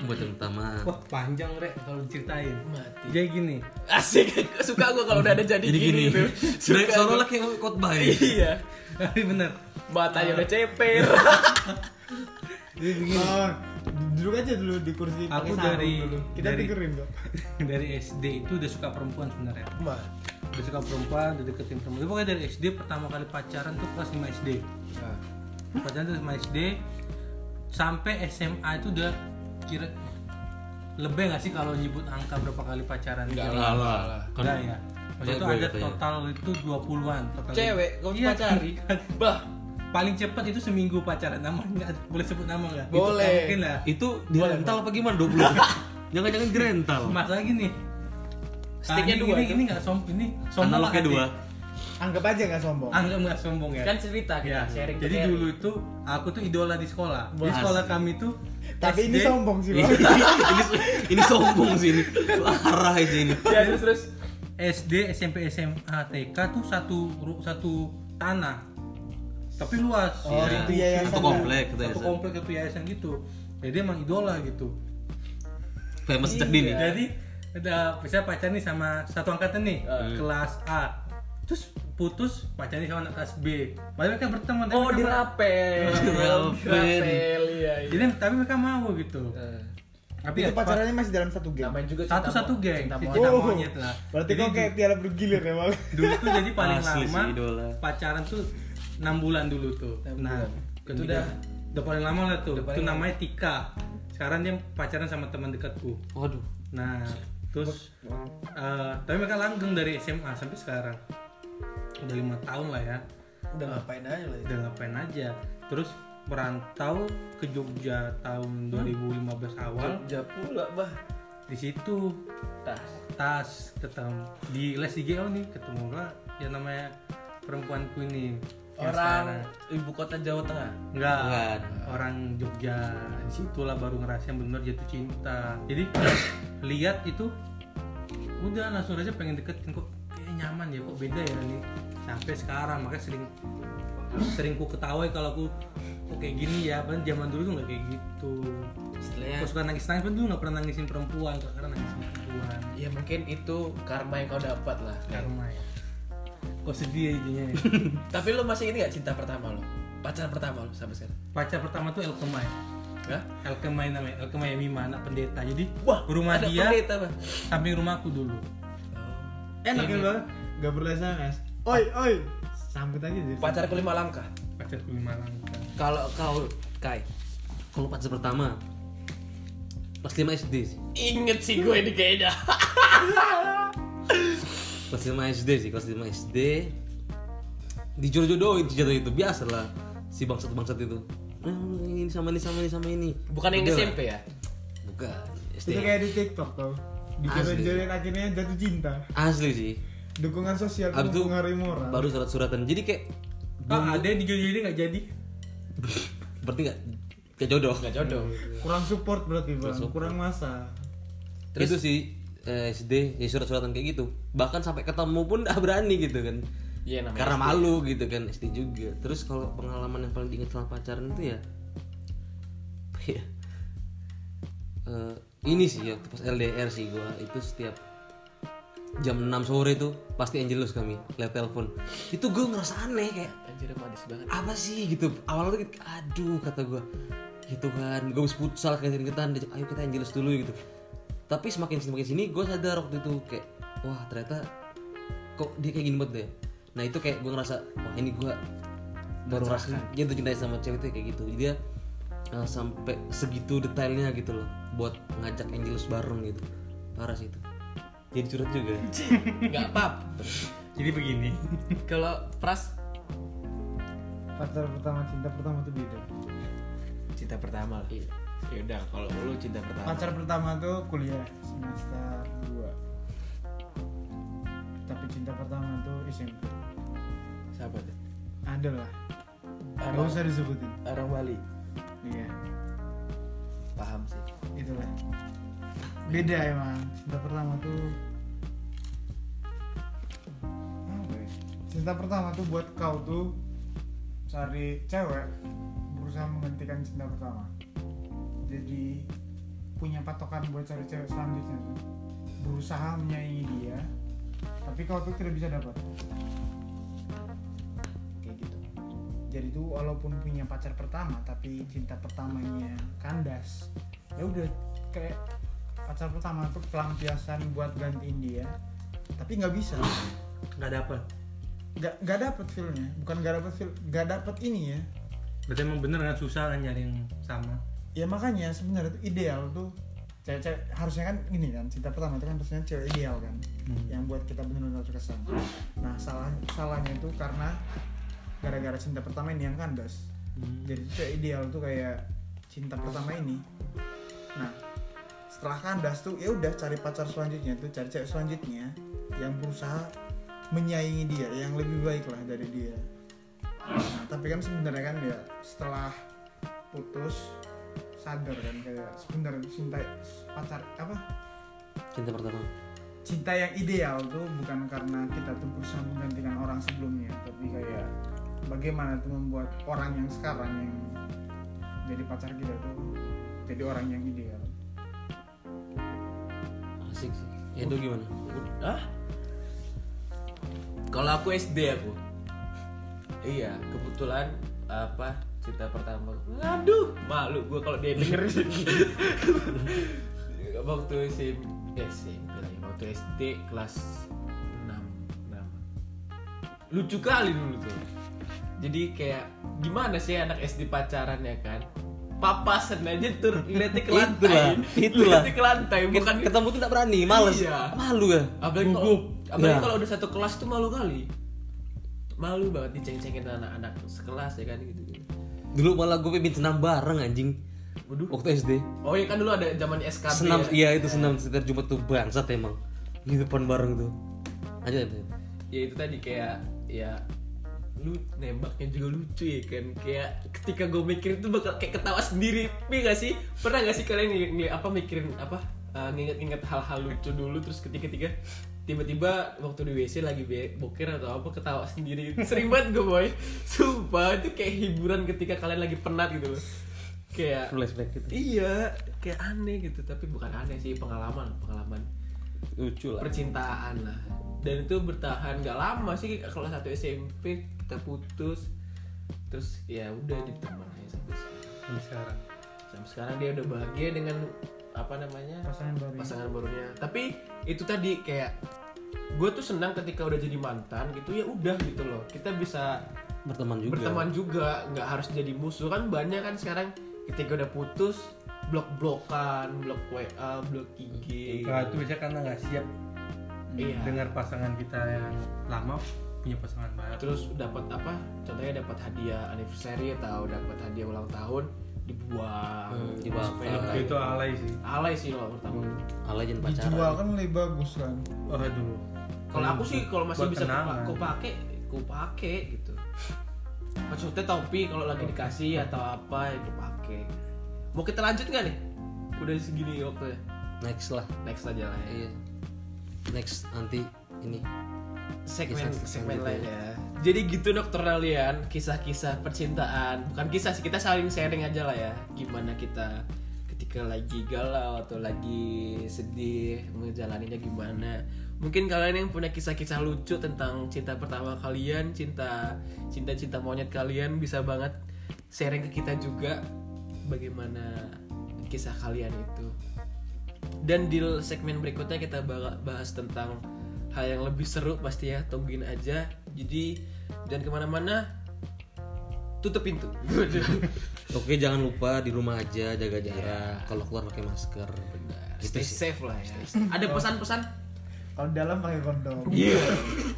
Speaker 3: Buat yang pertama.
Speaker 4: wah panjang rek kalau diceritain
Speaker 1: Mati.
Speaker 4: jadi gini
Speaker 1: Asik, suka gua kalau udah ada jadi,
Speaker 3: Jadi gini.
Speaker 1: tuh.
Speaker 3: Sudah
Speaker 1: gua.
Speaker 3: kayak khotbah ya.
Speaker 1: Iya.
Speaker 4: Tapi bener
Speaker 1: Matanya udah ceper.
Speaker 4: Jadi begini
Speaker 2: Oh, duduk aja dulu di kursi
Speaker 4: Aku dari-
Speaker 2: dulu. Kita
Speaker 4: dari-
Speaker 2: dengerin kok.
Speaker 4: dari SD itu udah suka perempuan sebenarnya
Speaker 1: Mati.
Speaker 4: udah suka perempuan udah deketin perempuan Tapi pokoknya dari SD pertama kali pacaran tuh kelas 5 SD pacaran tuh 5 SD sampai SMA itu udah kira lebih gak sih kalau nyebut angka berapa kali pacaran
Speaker 1: Enggak lah.
Speaker 3: lah.
Speaker 4: Enggak ya Maksudnya itu ada total itu 20-an total
Speaker 1: Cewek kau
Speaker 4: Iya,
Speaker 1: pacari.
Speaker 4: kan.
Speaker 1: Bah,
Speaker 4: paling cepat itu seminggu pacaran namanya boleh sebut nama nggak Itu
Speaker 1: Boleh.
Speaker 4: nggak mungkin lah
Speaker 3: Itu di rental apa gimana 20? Jangan-jangan di rental.
Speaker 4: masalah gini
Speaker 1: Sticknya
Speaker 4: Ah, ini-
Speaker 1: dua
Speaker 4: ini
Speaker 1: itu.
Speaker 4: ini nggak som ini sombong
Speaker 3: Analognya dua.
Speaker 2: Anggap aja nggak sombong.
Speaker 4: anggap nggak sombong ya
Speaker 1: kan cerita kita
Speaker 4: Ya,
Speaker 1: sharing
Speaker 4: jadi
Speaker 1: sharing.
Speaker 4: dulu itu aku tuh idola di sekolah. Di
Speaker 3: Wah,
Speaker 4: sekolah kami tuh
Speaker 2: Tapi ini
Speaker 4: SD
Speaker 2: sombong sih,
Speaker 3: ini, ini, ini sombong sih ini. Parah sih ini.
Speaker 1: Ya, terus terus.
Speaker 4: SD, SMP, SMA, TK tuh satu satu tanah. Tapi luas.
Speaker 2: Oh,
Speaker 3: Iya.
Speaker 2: itu yayasan.
Speaker 3: Satu komplek gitu
Speaker 4: Satu
Speaker 3: ya.
Speaker 4: komplek itu yayasan gitu. Jadi emang idola gitu.
Speaker 3: Famous sejak dini.
Speaker 4: Jadi ada bisa pacar nih sama satu angkatan nih, kelas A. Terus putus pacarnya sama anak kelas B. Padahal mereka berteman. tapi
Speaker 1: Oh,
Speaker 4: mereka-
Speaker 1: dirapel.
Speaker 3: Dirapel.
Speaker 1: Dirapel, iya. iya.
Speaker 4: Jadi tapi mereka mau gitu.
Speaker 1: Eh,
Speaker 4: Tapi
Speaker 2: Itu
Speaker 4: ya,
Speaker 2: pacarannya masih dalam satu geng.
Speaker 1: namanya juga
Speaker 4: satu satu geng
Speaker 1: cinta
Speaker 4: si cinta
Speaker 2: Oh.
Speaker 4: monyet lah
Speaker 2: Berarti
Speaker 4: Jadi
Speaker 2: kok kayak piala bergilir ya, Bang.
Speaker 4: dulu tuh jadi paling
Speaker 3: Asli
Speaker 4: lama
Speaker 3: idola.
Speaker 4: pacaran tuh enam bulan dulu tuh.
Speaker 1: Enam
Speaker 4: nah
Speaker 1: bulan.
Speaker 4: itu
Speaker 1: Itu
Speaker 4: udah udah paling lama lah tuh.
Speaker 1: Udah
Speaker 4: itu namanya Tika. Sekarang dia pacaran sama teman dekatku.
Speaker 3: Waduh.
Speaker 4: nah terus eh, tapi mereka langgeng dari SMA sampai sekarang. Udah lima tahun lah ya.
Speaker 1: Udah ngapain aja lah ya.
Speaker 4: udah ngapain aja. Terus merantau ke Jogja tahun 2015 awal.
Speaker 1: Jogja pula, Bah.
Speaker 4: di situ.
Speaker 1: Tas.
Speaker 4: tas ketemu di les di GO nih ketemu lah. Yang namanya perempuanku ini
Speaker 1: Orang
Speaker 4: sekarang.
Speaker 1: ibu kota Jawa Tengah.
Speaker 4: enggak.
Speaker 3: Bukan.
Speaker 4: orang Jogja. Di situlah baru ngerasain benar jatuh cinta. Jadi lihat itu udah langsung aja pengen deketin kok. Kayak nyaman ya kok beda ya nih sampai sekarang makanya sering sering ku ketawai kalau aku kok kayak gini ya. Padahal zaman dulu tuh nggak kayak gitu.
Speaker 1: Istilahnya
Speaker 4: aku suka nangis nangis dulu nggak pernah nangisin perempuan sekarang nangisin perempuan.
Speaker 1: Ya mungkin itu karma yang kau dapat lah.
Speaker 4: karma ya kok sedih ya jadinya ya?
Speaker 1: Tapi lu masih ini gak cinta pertama lo? Pacar pertama lo sampai sekarang?
Speaker 4: pacar pertama tuh Elkemai
Speaker 1: Hah?
Speaker 4: Elkemai namanya Elkemai Mima anak pendeta jadi
Speaker 1: Wah,
Speaker 4: rumah
Speaker 1: ada
Speaker 4: dia
Speaker 1: pendeta,
Speaker 4: samping rumahku dulu
Speaker 2: Enak ya, Bang. Gak perlu SMS. Oi, oi. Sambut aja deh.
Speaker 1: Pacar kelima langkah.
Speaker 4: pacarku lima langkah
Speaker 1: Kalau kau Kai,
Speaker 3: Kalau pacar pertama kelas 5 SD sih.
Speaker 1: inget sih gue ini kayaknya.
Speaker 3: Kelas 5 SD sih, kelas 5 SD. Dijodoh-jodohin tuh jatuh itu biasa lah si bangsat-bangsat itu. "Eh, ini sama ini sama ini sama ini.
Speaker 1: Bukan yang
Speaker 3: Udah lah.
Speaker 1: SMP ya?
Speaker 3: Bukan.
Speaker 2: Itu
Speaker 3: SD.
Speaker 2: kayak di TikTok tau. Dijodoh-jodohin akhirnya jatuh cinta.
Speaker 3: Asli sih.
Speaker 2: Dukungan sosial
Speaker 3: Abis itu
Speaker 2: mempengaruhi moral.
Speaker 3: baru surat-suratan. Jadi kayak
Speaker 4: ah ada yang dijodohin nggak jadi
Speaker 3: berarti nggak kayak jodoh.
Speaker 1: Gak jodoh.
Speaker 2: kurang support berarti bang
Speaker 3: Kurang support.
Speaker 2: kurang masa
Speaker 3: itu sih eh, SD ya surat-suratan kayak gitu. Bahkan sampai ketemu pun gak berani gitu kan.
Speaker 1: Iya namanya
Speaker 3: karena
Speaker 1: SD.
Speaker 3: malu gitu kan SD juga. Terus kalau pengalaman yang paling diingat selama pacaran itu ya ya? Eh, ini sih waktu pas LDR sih gua. Itu setiap jam 6 sore itu pasti Angelus kami lewat telepon. Itu gue ngerasa aneh kayak
Speaker 1: Anjir manis banget.
Speaker 3: apa sih? gitu. Awalnya gitu, aduh kata gue gitu kan gue habis futsal kayak ketan. Ayo kita Angelus dulu gitu tapi semakin semakin sini gue sadar waktu itu kayak wah ternyata kok dia kayak gini banget deh. Nah itu kayak gue ngerasa wah ini gue baru ngerasa jatuh cinta sama cewek itu kayak gitu. Dia uh, sampai segitu detailnya gitu loh buat ngajak Angelus bareng gitu. Parah sih itu. Jadi curhat juga?
Speaker 1: Enggak apa.
Speaker 4: jadi begini.
Speaker 1: Kalau Pras?
Speaker 2: Pacar pertama cinta pertama tuh beda.
Speaker 1: Cinta pertama lah.
Speaker 3: Iya.
Speaker 1: Ya udah, kalau lu cinta pertama.
Speaker 2: pacar pertama tuh kuliah semester 2 tapi cinta pertama tuh SMP
Speaker 1: Siapa tuh?
Speaker 2: ada lah Gak usah disebutin
Speaker 1: Orang Bali.
Speaker 2: iya
Speaker 1: Paham sih.
Speaker 2: itulah beda emang cinta pertama tuh ya? cinta pertama tuh buat kau tuh cari cewek berusaha menggantikan cinta pertama jadi punya patokan buat cari cewek selanjutnya tuh. Berusaha menyayangi dia tapi kau tuh tidak bisa dapat. Kayak gitu. Jadi tuh walaupun punya pacar pertama tapi cinta pertamanya kandas ya udah kayak pacar pertama tuh pelampiasan buat gantiin dia tapi nggak bisa.
Speaker 4: Nggak dapet.
Speaker 2: Nggak nggak dapet feelnya. Bukan nggak dapet feel nggak dapet ini ya.
Speaker 4: Berarti emang bener kan susah kan nyari yang sama
Speaker 2: ya makanya sebenarnya tuh ideal tuh cewek-cewek harusnya kan ini kan cinta pertama itu kan harusnya cewek ideal kan
Speaker 4: Hmm.
Speaker 2: yang buat kita benar-benar terkesan nah salah salahnya itu karena gara-gara cinta pertama ini yang kandas
Speaker 4: Hmm.
Speaker 2: jadi cewek ideal tuh kayak cinta pertama ini nah setelah kandas tuh ya udah cari pacar selanjutnya tuh cari cewek selanjutnya yang berusaha menyaingi dia yang lebih baik lah dari dia nah tapi kan sebenarnya kan ya setelah putus sadar kan kayak sebenarnya cinta pacar apa?
Speaker 3: Cinta pertama.
Speaker 2: Cinta yang ideal tuh bukan karena kita tuh berusaha menggantikan orang sebelumnya tapi kayak bagaimana tuh membuat orang yang sekarang yang jadi pacar kita tuh jadi orang yang ideal.
Speaker 3: Asik sih. Edo gimana?
Speaker 1: Hah? Kalau aku SD aku. Iya, kebetulan apa cinta pertama. Aduh, malu gue kalau dia denger waktu SMP, eh, SMP waktu SD kelas 6, 6. Lucu kali dulu tuh. Jadi kayak gimana sih anak SD pacaran ya kan? Papasan aja tur ngeliatnya ke lantai.
Speaker 3: Itulah, itulah.
Speaker 1: Ngeliatnya ke lantai, bukan
Speaker 3: ketemu tuh gak berani males
Speaker 1: Iya.
Speaker 3: malu ya
Speaker 1: apalagi kalau apalagi
Speaker 3: Ya.
Speaker 1: kalau udah satu kelas tuh malu kali malu banget diceng-cengin anak-anak sekelas ya kan gitu, gitu.
Speaker 3: Dulu malah gue pengen senam bareng anjing.
Speaker 1: Waduh.
Speaker 3: waktu SD
Speaker 1: oh iya kan dulu ada zaman SKB
Speaker 3: senam
Speaker 1: ya.
Speaker 3: iya itu senam setiap Jumat tuh bangsat emang. Di depan bareng tuh. Aja itu
Speaker 1: ya itu tadi kayak ya lu nembaknya juga lucu ya kan? Kayak ketika gue mikir itu bakal kayak ketawa sendiri. Iya gak sih? Pernah gak sih kalian ng- ng- apa mikirin apa uh, nginget-nginget hal-hal lucu dulu terus ketika ketika tiba-tiba waktu di WC lagi boker atau apa ketawa sendiri. Sering banget gue boy. Sumpah itu kayak hiburan ketika kalian lagi penat gitu loh kayak
Speaker 3: flashback gitu.
Speaker 1: iya kayak aneh gitu. Tapi bukan aneh sih pengalaman pengalaman
Speaker 3: lucu lah.
Speaker 1: percintaan lah. Dan itu bertahan gak lama sih kalau satu SMP kita putus. Terus ya udah diteman aja sampai sekarang. Sampai sekarang dia udah bahagia dengan apa namanya?
Speaker 2: Pasangan baru
Speaker 1: pasangan barunya. Tapi itu tadi kayak gue tuh senang ketika udah jadi mantan gitu ya udah gitu loh. Kita bisa
Speaker 3: berteman juga.
Speaker 1: berteman juga nggak harus jadi musuh. Kan banyak kan sekarang ketika udah putus blok blokan blok WA blok IG
Speaker 4: Nah, itu biasanya karena nggak siap
Speaker 1: Iya.
Speaker 4: dengar pasangan kita yang lama punya pasangan baru.
Speaker 1: terus dapat apa? Contohnya dapat hadiah anniversary atau dapat hadiah ulang tahun dibuang.
Speaker 3: Hmm, dibakar.
Speaker 1: Supaya-
Speaker 4: itu alay sih.
Speaker 1: alay sih lo pertama.
Speaker 3: Ala jangan pacaran.
Speaker 2: Dijual kan lebih bagus kan?
Speaker 4: Oh aduh.
Speaker 1: kalau aku sih kalau masih bisa aku pakai aku pakai gitu. Maksudnya topi kalau lagi dikasih atau apa ya aku pakai. Mau kita lanjut nggak nih? Udah segini waktunya
Speaker 3: next lah.
Speaker 1: Next aja lah ya.
Speaker 3: Iya. Next nanti ini.
Speaker 1: Segmen segmen
Speaker 3: gitu
Speaker 1: lain ya. Jadi gitu nokturnalian, kisah-kisah percintaan. Bukan kisah sih, kita saling sharing aja lah ya. Gimana kita ketika lagi galau atau lagi sedih menjalaninya gimana. Mungkin kalian yang punya kisah-kisah lucu tentang cinta pertama kalian, cinta cinta-cinta monyet kalian bisa banget sharing ke kita juga bagaimana kisah kalian itu. Dan di segmen berikutnya kita ba- bahas tentang hal yang lebih seru pasti ya tungguin aja. Jadi dan ke mana-mana tutup pintu.
Speaker 3: oke jangan lupa di rumah aja jaga jarak kalau keluar pakai masker
Speaker 1: Stay safe lah ya. Ada pesan-pesan?
Speaker 2: Kalau dalam pakai kondom.
Speaker 1: Iya.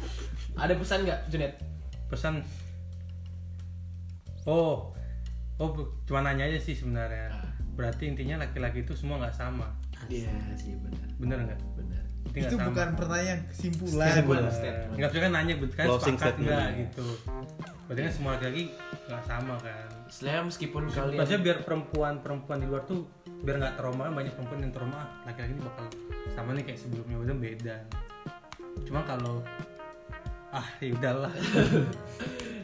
Speaker 1: Ada pesan nggak Junet?
Speaker 4: pesan oh oh cuma nanya aja sih sebenarnya berarti intinya laki-laki itu semua nggak sama
Speaker 1: Iya sih benar.
Speaker 4: bener nggak
Speaker 1: Benar.
Speaker 4: Berarti
Speaker 2: Itu
Speaker 4: sama.
Speaker 2: bukan pertanyaan, kesimpulan.
Speaker 1: Kesimpulan. Statement.
Speaker 4: nggak bisa kan nanya kan
Speaker 3: Closing
Speaker 4: sepakat nggak gitu berarti kan semua laki-laki nggak sama kan
Speaker 1: Istilahnya meskipun kalian
Speaker 4: maksudnya biar perempuan perempuan di luar tuh biar nggak trauma banyak perempuan yang trauma ah, laki-laki ini bakal sama nih kayak sebelumnya udah beda cuma kalau ah ya udahlah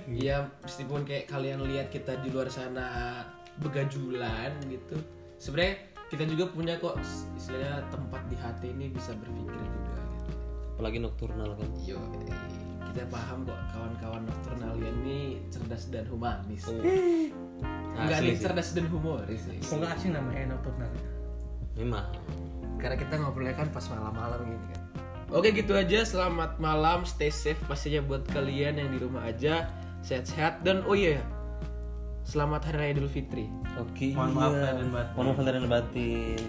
Speaker 1: Iya, meskipun kayak kalian lihat kita di luar sana begajulan gitu. Sebenarnya kita juga punya kok istilahnya tempat di hati ini bisa berpikir juga gitu.
Speaker 3: apalagi nokturnal kan
Speaker 1: Yo, kita paham kok kawan-kawan nokturnalian ini cerdas dan humanis. Enggak
Speaker 3: Asli
Speaker 1: nih
Speaker 3: sih.
Speaker 1: cerdas dan humoris sih.
Speaker 4: kok nggak asing namanya nocturnal
Speaker 3: memang
Speaker 1: Karena kita ngobrolnya kan pas malam-malam gitu kan. Oke gitu aja, selamat malam, stay safe pastinya buat kalian yang di rumah aja, sehat-sehat dan oh iya, selamat hari raya Idul Fitri.
Speaker 3: oke
Speaker 4: Mohon maaf
Speaker 3: iya.
Speaker 4: lahir dan batin.
Speaker 3: mohon maaf lahir dan batin